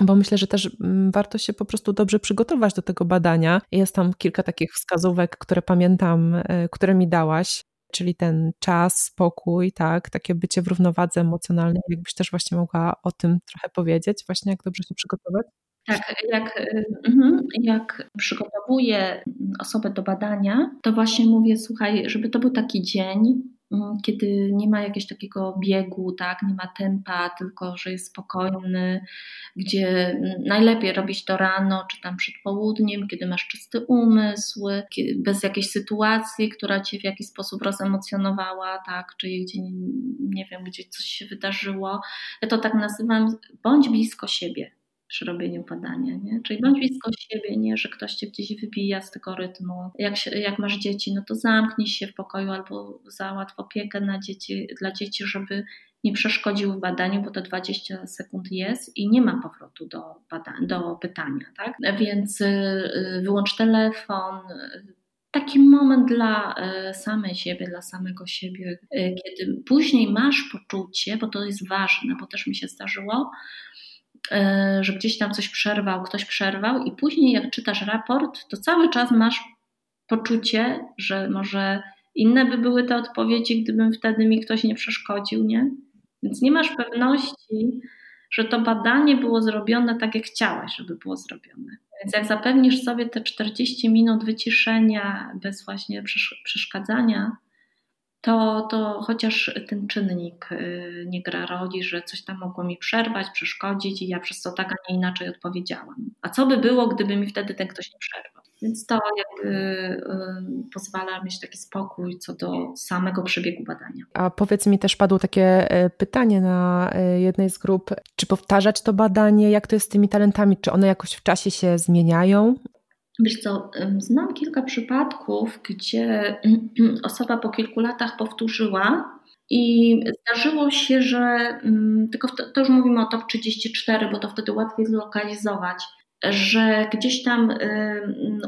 bo myślę, że też mm, warto się po prostu dobrze przygotować do tego badania. Jest tam kilka takich wskazówek, które pamiętam, y, które mi dałaś czyli ten czas, spokój, tak, takie bycie w równowadze emocjonalnej. Jakbyś też właśnie mogła o tym trochę powiedzieć, właśnie jak dobrze się przygotować? Tak, jak, mhm, jak przygotowuję osobę do badania, to właśnie mówię, słuchaj, żeby to był taki dzień, Mm, kiedy nie ma jakiegoś takiego biegu, tak, nie ma tempa, tylko że jest spokojny, gdzie najlepiej robić to rano, czy tam przed południem, kiedy masz czysty umysł, bez jakiejś sytuacji, która cię w jakiś sposób rozemocjonowała, tak, czy gdzie, nie wiem, gdzie coś się wydarzyło. Ja to tak nazywam, bądź blisko siebie przy robieniu badania, nie? Czyli bądź blisko siebie, nie, że ktoś cię gdzieś wybija z tego rytmu. Jak, się, jak masz dzieci, no to zamknij się w pokoju albo załatw opiekę na dzieci, dla dzieci, żeby nie przeszkodził w badaniu, bo to 20 sekund jest i nie ma powrotu do, bada- do pytania, tak? Więc y, wyłącz telefon, taki moment dla y, samej siebie, dla samego siebie, y, kiedy później masz poczucie, bo to jest ważne, bo też mi się zdarzyło, że gdzieś tam coś przerwał, ktoś przerwał, i później, jak czytasz raport, to cały czas masz poczucie, że może inne by były te odpowiedzi, gdybym wtedy mi ktoś nie przeszkodził, nie? Więc nie masz pewności, że to badanie było zrobione tak, jak chciałaś, żeby było zrobione. Więc jak zapewnisz sobie te 40 minut wyciszenia bez właśnie przeszkadzania, to, to chociaż ten czynnik y, nie gra roli, że coś tam mogło mi przerwać, przeszkodzić i ja przez to tak, a nie inaczej odpowiedziałam. A co by było, gdyby mi wtedy ten ktoś nie przerwał? Więc to jakby y, pozwala mieć taki spokój co do samego przebiegu badania. A powiedz mi, też padło takie e, pytanie na e, jednej z grup, czy powtarzać to badanie, jak to jest z tymi talentami, czy one jakoś w czasie się zmieniają? Wiesz co, znam kilka przypadków, gdzie osoba po kilku latach powtórzyła i zdarzyło się, że tylko to już mówimy o top 34, bo to wtedy łatwiej zlokalizować, że gdzieś tam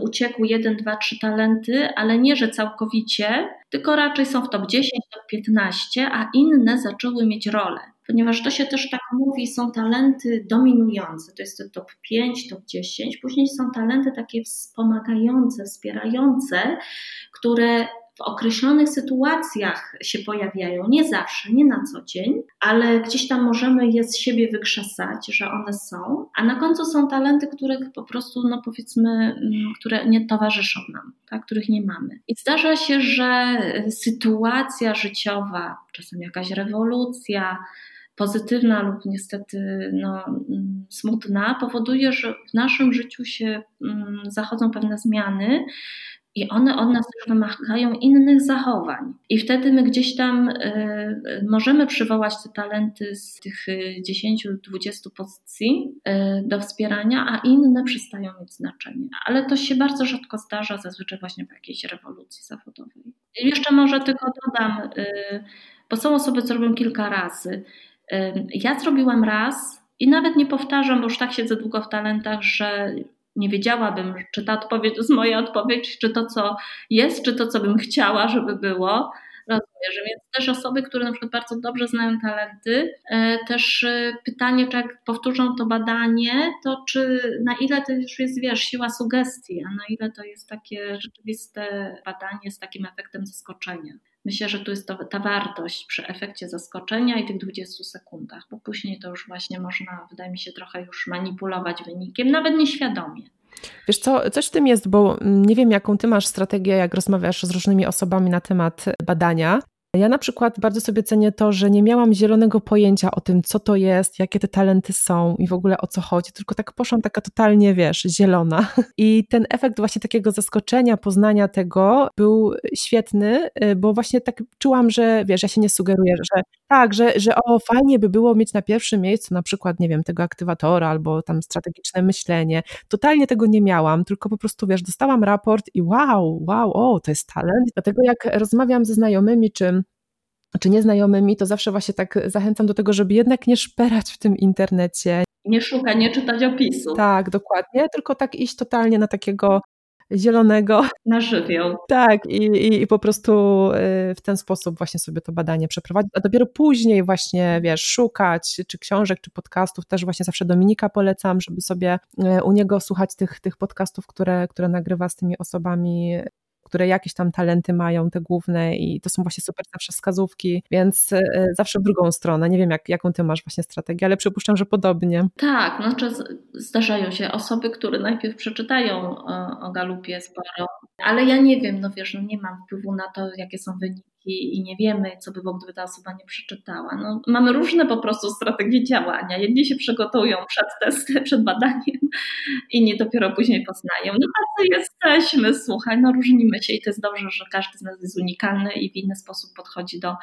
uciekły 1, 2, 3 talenty, ale nie, że całkowicie, tylko raczej są w top 10, top 15, a inne zaczęły mieć rolę ponieważ to się też tak mówi, są talenty dominujące, to jest to top 5, top 10, później są talenty takie wspomagające, wspierające, które w określonych sytuacjach się pojawiają, nie zawsze, nie na co dzień, ale gdzieś tam możemy je z siebie wykrzesać, że one są, a na końcu są talenty, których po prostu, no powiedzmy, mm, które nie towarzyszą nam, tak, których nie mamy. I zdarza się, że sytuacja życiowa, czasem jakaś rewolucja, pozytywna lub niestety no, mm, smutna, powoduje, że w naszym życiu się mm, zachodzą pewne zmiany. I one od nas też wymagają innych zachowań. I wtedy my gdzieś tam y, możemy przywołać te talenty z tych 10-20 pozycji y, do wspierania, a inne przestają mieć znaczenie. Ale to się bardzo rzadko zdarza, zazwyczaj właśnie w jakiejś rewolucji zawodowej. I jeszcze może tylko dodam, y, bo są osoby, co robią kilka razy. Ja zrobiłam raz i nawet nie powtarzam, bo już tak siedzę długo w talentach, że nie wiedziałabym, czy ta odpowiedź jest moja odpowiedź, czy to, co jest, czy to, co bym chciała, żeby było. Rozumiesz, więc też osoby, które na przykład bardzo dobrze znają talenty, e, też e, pytanie, czy jak powtórzą to badanie, to czy na ile to już jest, wiesz, siła sugestii, a na ile to jest takie rzeczywiste badanie z takim efektem zaskoczenia. Myślę, że tu jest to, ta wartość przy efekcie zaskoczenia i tych 20 sekundach, bo później to już właśnie można, wydaje mi się, trochę już manipulować wynikiem, nawet nieświadomie. Wiesz co, coś w tym jest, bo nie wiem, jaką ty masz strategię, jak rozmawiasz z różnymi osobami na temat badania, Ja na przykład bardzo sobie cenię to, że nie miałam zielonego pojęcia o tym, co to jest, jakie te talenty są i w ogóle o co chodzi, tylko tak poszłam taka totalnie, wiesz, zielona. I ten efekt właśnie takiego zaskoczenia, poznania tego był świetny, y, bo właśnie tak czułam, że wiesz, ja się nie sugeruję, że tak, że, że o, fajnie by było mieć na pierwszym miejscu na przykład, nie wiem, tego aktywatora albo tam strategiczne myślenie. Totalnie tego nie miałam, tylko po prostu, wiesz, dostałam raport i wow, wow, o, to jest talent. Dlatego jak rozmawiam ze znajomymi, czy czy nieznajomymi, to zawsze właśnie tak zachęcam do tego, żeby jednak nie szperać w tym internecie. Nie szukać, nie czytać opisu. Tak, dokładnie, tylko tak iść totalnie na takiego zielonego. Na żywioł. Tak, i, i, i, po prostu y, w ten sposób właśnie sobie to badanie przeprowadzić, a dopiero później właśnie, wiesz, szukać czy książek, czy podcastów, też właśnie zawsze Dominika polecam, żeby sobie y, u niego słuchać tych, tych podcastów, które, które nagrywa z tymi osobami które jakieś tam talenty mają, te główne i to są właśnie super zawsze wskazówki, więc e, zawsze w drugą stronę. Nie wiem, jak, jaką ty masz właśnie strategię, ale przypuszczam, że podobnie. Tak, znaczy zdarzają się osoby, które najpierw przeczytają o, o Galupie sporo, ale ja nie wiem, no wiesz, no nie mam wpływu na to, jakie są wyniki i, nie wiemy, co by było, gdyby ta osoba nie przeczytała. No, mamy różne po prostu strategie działania. Jedni się przygotują przed testem, przed badaniem, inni dopiero później poznają. No tacy jesteśmy, słuchaj, no różnimy się i to jest dobrze, że każdy z nas jest unikalny i w inny sposób podchodzi do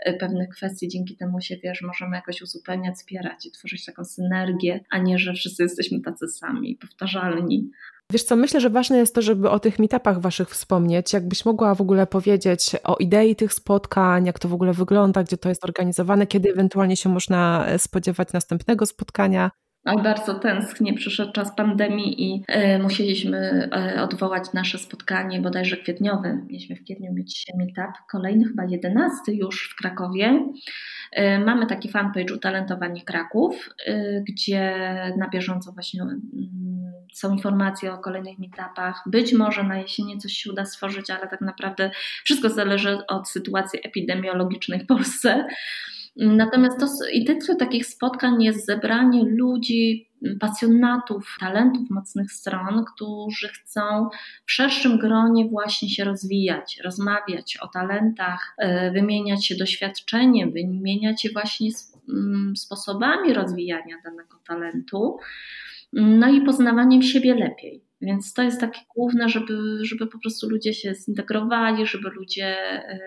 e, pewnych kwestii. Dzięki temu się, wiesz, możemy jakoś uzupełniać, wspierać i tworzyć taką synergię, a nie, że wszyscy jesteśmy tacy sami, powtarzalni. Wiesz co, myślę, że ważne jest to, żeby o tych meetupach waszych wspomnieć. Jakbyś mogła w ogóle powiedzieć o idei tych spotkań, jak to w ogóle wygląda, gdzie to jest organizowane, kiedy ewentualnie się można spodziewać następnego spotkania. Oj, bardzo tęsknie przyszedł czas pandemii i y, musieliśmy y, odwołać nasze spotkanie bodajże kwietniowe. Mieliśmy w kwietniu mieć meetup, kolejny chyba jedenasty już w Krakowie. Y, mamy taki fanpage Utalentowani Kraków, gdzie na bieżąco właśnie mm, są informacje o kolejnych meetupach. Być może na jesieni coś się uda stworzyć, ale tak naprawdę wszystko zależy od sytuacji epidemiologicznej w Polsce. Natomiast to, intencją takich spotkań jest zebranie ludzi, pasjonatów, talentów mocnych stron, którzy chcą w szerszym gronie właśnie się rozwijać, rozmawiać o talentach, e, wymieniać się doświadczeniem, wymieniać się właśnie mm, sposobami rozwijania danego talentu, no i poznawaniem siebie lepiej. Więc to jest takie główne, żeby, żeby po prostu ludzie się zintegrowali, żeby ludzie e,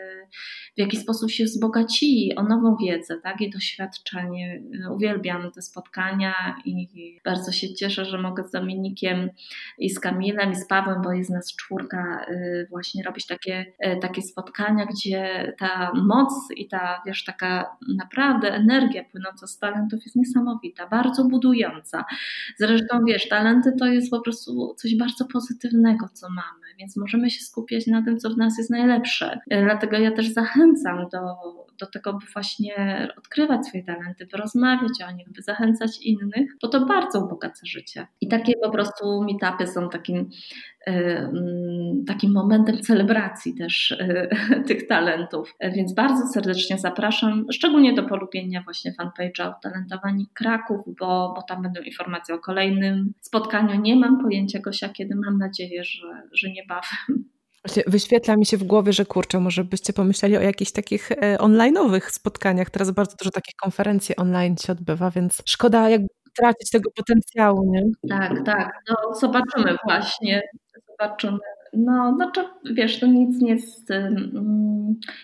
w jakiś sposób się wzbogacili o nową wiedzę tak, i doświadczenie. Uwielbiam te spotkania i bardzo się cieszę, że mogę z Dominikiem i z Kamilem i z Pawłem, bo jest nas czwórka, e, właśnie robić takie, e, takie spotkania, gdzie ta moc i ta, wiesz, taka naprawdę energia płynąca z talentów jest niesamowita, bardzo budująca. Zresztą, wiesz, talenty to jest po prostu coś bardzo pozytywnego, co mamy, więc możemy się skupiać na tym, co w nas jest najlepsze. E, dlatego ja też zachęcam do, do tego, by właśnie odkrywać swoje talenty, by rozmawiać o nich, by zachęcać innych, bo to bardzo ubogaca życie. I takie po prostu meetupy są takim takim momentem celebracji też y, tych talentów. Więc bardzo serdecznie zapraszam, szczególnie do polubienia właśnie fanpage'a Utalentowani Kraków, bo, bo tam będą informacje o kolejnym spotkaniu. Nie mam pojęcia, Gosia, kiedy mam nadzieję, że, że niebawem. Wyświetla mi się w głowie, że kurczę, może byście pomyśleli o jakichś takich e, online'owych spotkaniach. Teraz bardzo dużo takich konferencji online się odbywa, więc szkoda jakby tracić tego potencjału, nie? Tak, tak. No zobaczymy właśnie zobaczymy. No, znaczy, wiesz, to nic nie, jest,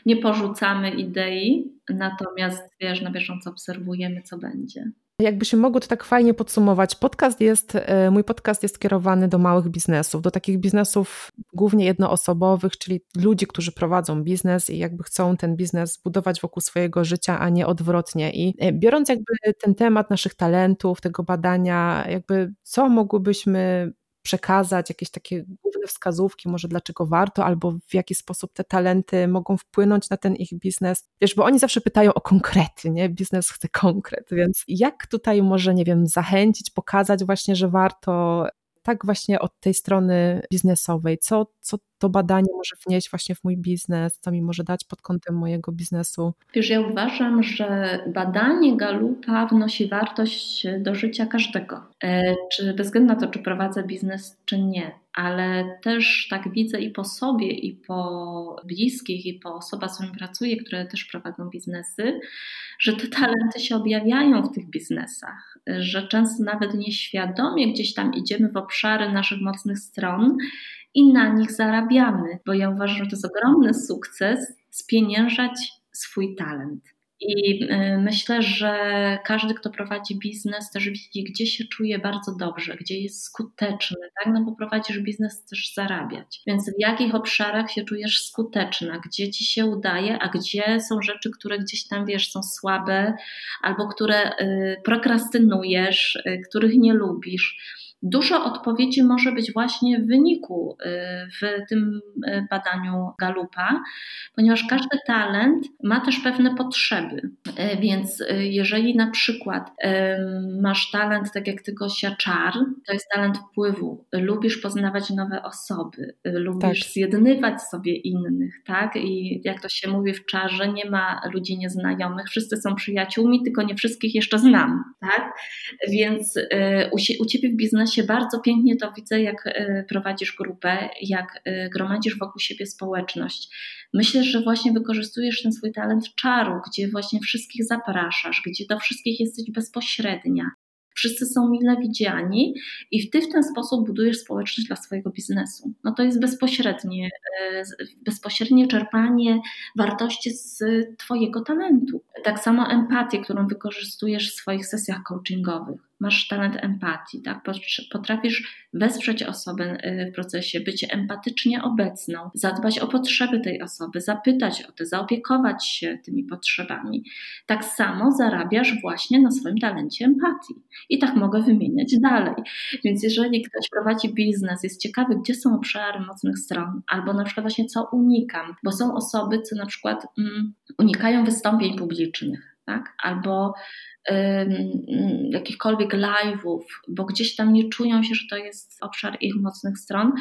nie porzucamy idei, natomiast wiesz, na bieżąco obserwujemy, co będzie. Jakby się mogło to tak fajnie podsumować, podcast jest, e, mój podcast jest kierowany do małych biznesów, do takich biznesów głównie jednoosobowych, czyli ludzi, którzy prowadzą biznes i jakby chcą ten biznes budować wokół swojego życia, a nie odwrotnie. I e, biorąc jakby ten temat naszych talentów, tego badania, jakby co mogłybyśmy przekazać jakieś takie główne wskazówki, może dlaczego warto, albo w jaki sposób te talenty mogą wpłynąć na ten ich biznes. Wiesz, bo oni zawsze pytają o konkrety, nie? Biznes chce konkret, więc jak tutaj może, nie wiem, zachęcić, pokazać właśnie, że warto tak właśnie od tej strony biznesowej. Co, co to badanie może wnieść właśnie w mój biznes, co mi może dać pod kątem mojego biznesu? Wiesz, ja uważam, że badanie Galupa wnosi wartość do życia każdego. E, czy bez względu na to, czy prowadzę biznes, czy nie ale też tak widzę i po sobie, i po bliskich, i po osobach, z którymi pracuję, które też prowadzą biznesy, że te talenty się objawiają w tych biznesach, że często nawet nieświadomie gdzieś tam idziemy w obszary naszych mocnych stron i na nich zarabiamy, bo ja uważam, że to jest ogromny sukces spieniężać swój talent. I y, myślę, że każdy, kto prowadzi biznes, też widzi, gdzie się czuje bardzo dobrze, gdzie jest skuteczny, tak? No bo prowadzisz biznes, też zarabiać. Więc w jakich obszarach się czujesz skuteczna, gdzie ci się udaje, a gdzie są rzeczy, które gdzieś tam wiesz, są słabe, albo które y, prokrastynujesz, y, których nie lubisz. Dużo odpowiedzi może być właśnie w wyniku y, w tym y, badaniu Galupa, ponieważ każdy talent ma też pewne potrzeby. Y, więc jeżeli na przykład masz talent, tak jak ty Gosia, czar, to jest talent wpływu, lubisz poznawać nowe osoby, lubisz tak. zjednywać sobie innych, tak? I jak to się mówi w czarze, nie ma ludzi nieznajomych, wszyscy są przyjaciółmi, tylko nie wszystkich jeszcze znam, tak? Więc u, u ciebie w biznesie się bardzo pięknie to widzę, jak e, prowadzisz grupę, jak e, gromadzisz wokół siebie społeczność. Myślę, że właśnie wykorzystujesz ten swój talent czaru, gdzie właśnie wszystkich zapraszasz, gdzie do wszystkich jesteś bezpośrednia, wszyscy są mile widziani i ty w ten sposób budujesz społeczność dla swojego biznesu. No to jest bezpośrednie, e, bezpośrednie czerpanie wartości z twojego talentu. Tak samo empatię, którą wykorzystujesz w swoich sesjach coachingowych masz talent empatii, tak? Potrafisz wesprzeć osobę y, w procesie, być empatycznie obecną, zadbać o potrzeby tej osoby, zapytać o to, zaopiekować się tymi potrzebami. Tak samo zarabiasz właśnie na swoim talencie empatii. I tak mogę wymieniać dalej. Więc jeżeli ktoś prowadzi biznes, jest ciekawy, gdzie są obszary mocnych stron, albo na przykład właśnie co unikam, bo są osoby, co na przykład mm, unikają wystąpień publicznych, tak? Albo jakichkolwiek live'ów, bo gdzieś tam nie czują się, że to jest obszar ich mocnych stron,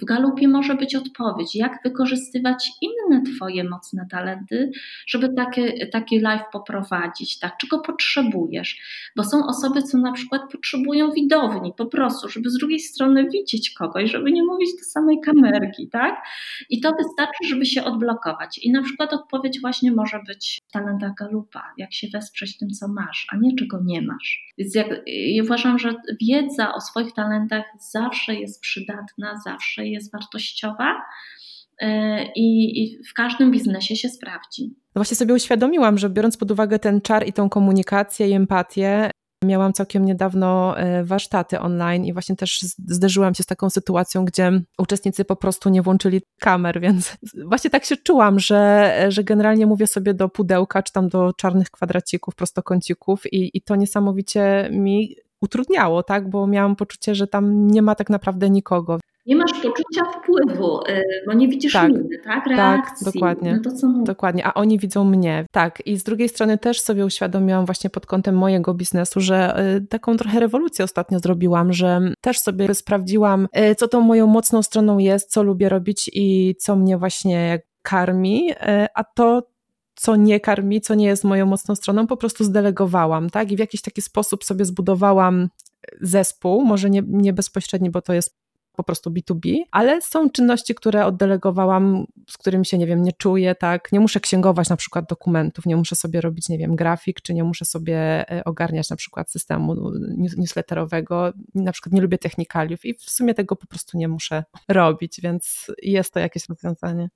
w, galupie może być odpowiedź, jak wykorzystywać inne Twoje mocne talenty, żeby takie, taki live poprowadzić, tak? Czego potrzebujesz? Bo są osoby, co na przykład potrzebują widowni, po prostu, żeby z drugiej strony widzieć kogoś, żeby nie mówić do samej kamerki, tak? I to wystarczy, żeby się odblokować. I na przykład odpowiedź właśnie może być talenta galupa, jak się wesprzeć tym, co ma masz, a nie czego nie masz. Więc jak, ja uważam, że wiedza o swoich talentach zawsze jest przydatna, zawsze jest wartościowa. E, I, i w każdym biznesie się sprawdzi. No właśnie sobie uświadomiłam, że biorąc pod uwagę ten czar i tą komunikację i empatię, Miałam całkiem niedawno e, warsztaty online i właśnie też zderzyłam się z taką sytuacją, gdzie uczestnicy po prostu nie włączyli kamer, więc właśnie tak się czułam, że, że generalnie mówię sobie do pudełka, czy tam do czarnych kwadracików, prostokącików i, i to niesamowicie mi utrudniało, tak, bo miałam poczucie, że tam nie ma tak naprawdę nikogo. Nie masz poczucia wpływu, y, bo nie widzisz tak, miny, tak? tak Reakcji. Tak, dokładnie. No to co dokładnie, a oni widzą mnie. Tak, i z drugiej strony też sobie uświadomiłam właśnie pod kątem mojego biznesu, że y, taką trochę rewolucję ostatnio zrobiłam, że też sobie sprawdziłam, y, co tą moją mocną stroną jest, co lubię robić i co mnie właśnie karmi, a to co nie karmi, co nie jest moją mocną stroną, po prostu zdelegowałam, tak? I w jakiś taki sposób sobie zbudowałam zespół, może nie, nie bezpośredni, bo to jest po prostu B2B, ale są czynności, które oddelegowałam, z którymi się, nie wiem, nie czuję, tak, nie muszę księgować na przykład dokumentów, nie muszę sobie robić, nie wiem, grafik, czy nie muszę sobie e, ogarniać na przykład systemu newsletterowego, na przykład nie lubię technikaliów i w sumie tego po prostu nie muszę robić, więc jest to jakieś rozwiązanie.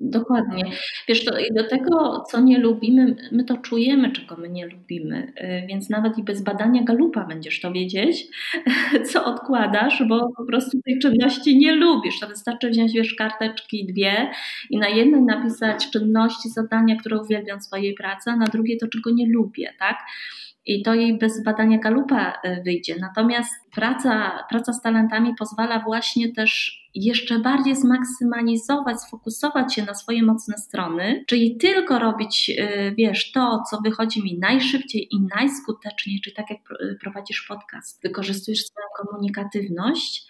Dokładnie. Wiesz, to do tego, co nie lubimy, my to czujemy, czego my nie lubimy, y, więc nawet i bez badania galupa będziesz to wiedzieć, co odkładasz, bo po prostu tej czynności nie lubisz. To wystarczy wziąć, wiesz, karteczki dwie i na jednej napisać czynności, zadania, które uwielbiam swojej pracy, a na drugiej to, czego nie lubię, tak? I to jej bez badania galupa e, wyjdzie. Natomiast praca, praca z talentami pozwala właśnie też jeszcze bardziej zmaksymalizować, sfokusować się na swoje mocne strony, czyli tylko robić, e, wiesz, to, co wychodzi mi najszybciej i najskuteczniej, czyli tak jak prowadzisz podcast, wykorzystujesz swoją komunikatywność,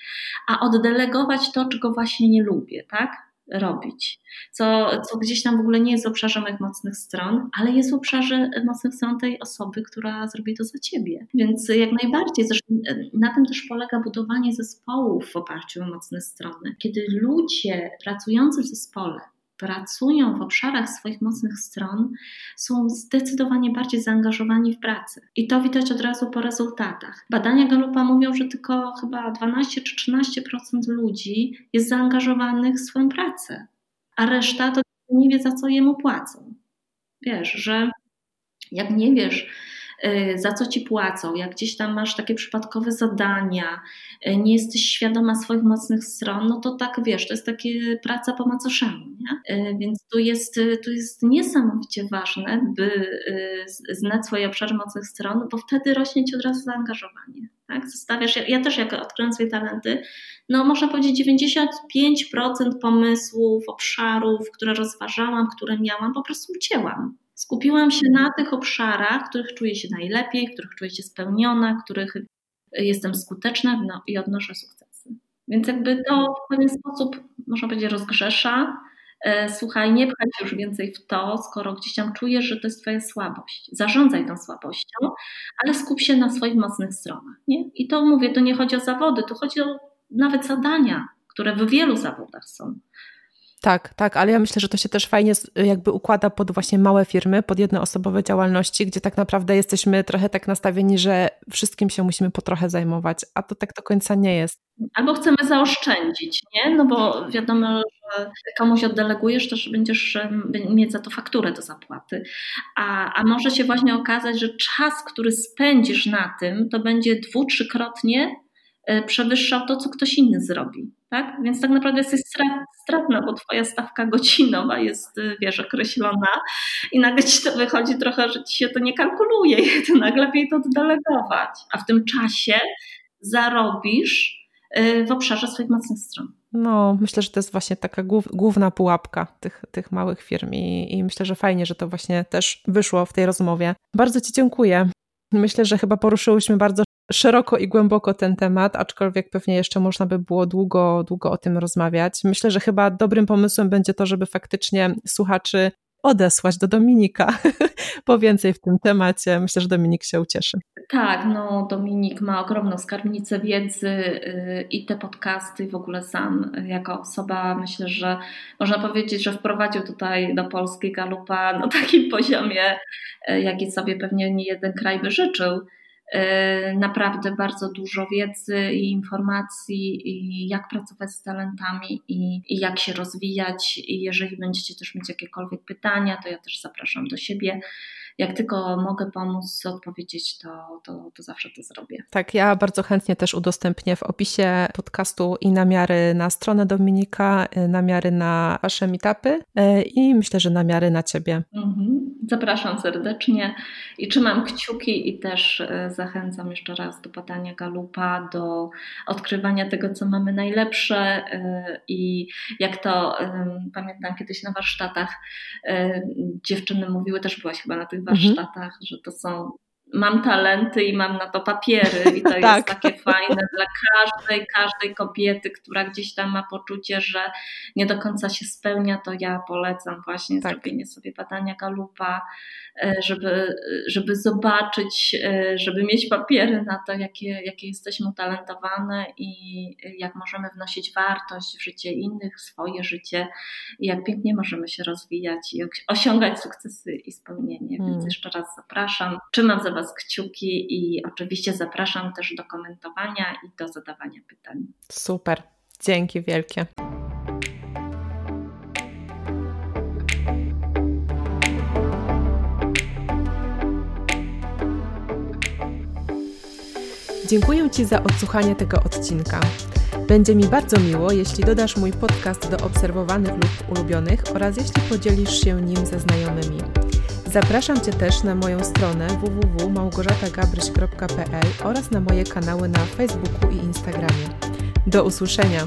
a oddelegować to, czego właśnie nie lubię, tak? Robić, co, co gdzieś tam w ogóle nie jest w obszarze moich mocnych stron, ale jest w obszarze mocnych stron tej osoby, która zrobi to za ciebie. Więc jak najbardziej, zresztą na tym też polega budowanie zespołów w oparciu o mocne strony. Kiedy ludzie pracujący w zespole pracują w obszarach swoich mocnych stron, są zdecydowanie bardziej zaangażowani w pracę. I to widać od razu po rezultatach. Badania Galupa mówią, że tylko chyba 12 czy 13% ludzi jest zaangażowanych w swoją pracę, a reszta to nie wie, za co jemu płacą. Wiesz, że jak nie wiesz, za co ci płacą, jak gdzieś tam masz takie przypadkowe zadania, y, nie jesteś świadoma swoich mocnych stron, no to tak wiesz, to jest takie praca po macoszemu, nie? Y, więc tu jest, tu jest niesamowicie ważne, by znać swoje obszary mocnych stron, bo wtedy rośnie ci od razu zaangażowanie. Tak? Zostawiasz, ja, ja też jak odkryłam swoje talenty, no można powiedzieć 95% pomysłów, obszarów, które rozważałam, które miałam, po prostu ucięłam. Skupiłam się na tych obszarach, w których czuję się najlepiej, w których czuję się spełniona, w których jestem skuteczna no, i odnoszę sukcesy. Więc jakby to w pewien sposób, można powiedzieć, rozgrzesza. E, słuchaj, nie pchaj już więcej w to, skoro gdzieś tam czujesz, że to jest Twoja słabość. Zarządzaj tą słabością, ale skup się na swoich mocnych stronach. Nie? I to mówię, to nie chodzi o zawody, to chodzi o nawet zadania, które w wielu zawodach są. Tak, tak, ale ja myślę, że to się też fajnie jakby układa pod właśnie małe firmy, pod jednoosobowe działalności, gdzie tak naprawdę jesteśmy trochę tak nastawieni, że wszystkim się musimy po trochę zajmować, a to tak do końca nie jest. Albo chcemy zaoszczędzić, nie? No bo wiadomo, że komuś oddelegujesz, też będziesz mieć za to fakturę do zapłaty. A, a może się właśnie okazać, że czas, który spędzisz na tym, to będzie dwu, trzykrotnie e, przewyższał to, co ktoś inny zrobi tak? Więc tak naprawdę jesteś stratna, bo twoja stawka godzinowa jest, y, wiesz, określona i nagle ci to wychodzi trochę, że ci się to nie kalkuluje i to nagle to oddelegować, a w tym czasie zarobisz y, w obszarze swoich mocnych stron. No, myślę, że to jest właśnie taka główna pułapka tych, tych małych firm i, i myślę, że fajnie, że to właśnie też wyszło w tej rozmowie. Bardzo Ci dziękuję. Myślę, że chyba poruszyłyśmy bardzo szeroko i głęboko ten temat, aczkolwiek pewnie jeszcze można by było długo, długo o tym rozmawiać. Myślę, że chyba dobrym pomysłem będzie to, żeby faktycznie słuchaczy odesłać do Dominika po więcej w tym temacie. Myślę, że Dominik się ucieszy. Tak, no Dominik ma ogromną skarbnicę wiedzy y, i te podcasty w ogóle sam jako osoba myślę, że można powiedzieć, że wprowadził tutaj do Polski Galupa na takim poziomie, y, jaki sobie pewnie nie jeden kraj by życzył. Y, naprawdę bardzo dużo wiedzy i informacji, i jak pracować z talentami, i, i, jak się rozwijać. I jeżeli będziecie też mieć jakiekolwiek pytania, to ja też zapraszam do siebie jak tylko mogę pomóc, odpowiedzieć, to, to, to zawsze to zrobię. Tak, ja bardzo chętnie też udostępnię w opisie podcastu i namiary na stronę Dominika, y, namiary na Wasze meetupy y, i myślę, że namiary na Ciebie. Mhm. Zapraszam serdecznie i trzymam kciuki i też y, zachęcam jeszcze raz do badania galupa, do odkrywania tego, co mamy najlepsze i jak to pamiętam kiedyś na warsztatach dziewczyny mówiły, też byłaś chyba na tych Mhm. warsztatach, że to są mam talenty i mam na to papiery i to tak. jest takie fajne dla każdej, każdej kobiety, która gdzieś tam ma poczucie, że nie do końca się spełnia, to ja polecam właśnie tak. zrobienie sobie badania galupa, e, żeby, żeby zobaczyć, e, żeby mieć papiery na to, jakie, jakie jesteśmy utalentowane i jak możemy wnosić wartość w życie innych, swoje życie i jak pięknie możemy się rozwijać i osiągać sukcesy i spełnienie. Hmm. Więc jeszcze raz zapraszam. Trzymam za Was Was kciuki i oczywiście zapraszam też do komentowania i do zadawania pytań. Super, dzięki wielkie. Dziękuję Ci za odsłuchanie tego odcinka. Będzie mi bardzo miło, jeśli dodasz mój podcast do obserwowanych lub ulubionych oraz jeśli podzielisz się nim ze znajomymi. Zapraszam Cię też na moją stronę www.małgorzatagabryś.pl oraz na moje kanały na Facebooku i Instagramie. Do usłyszenia!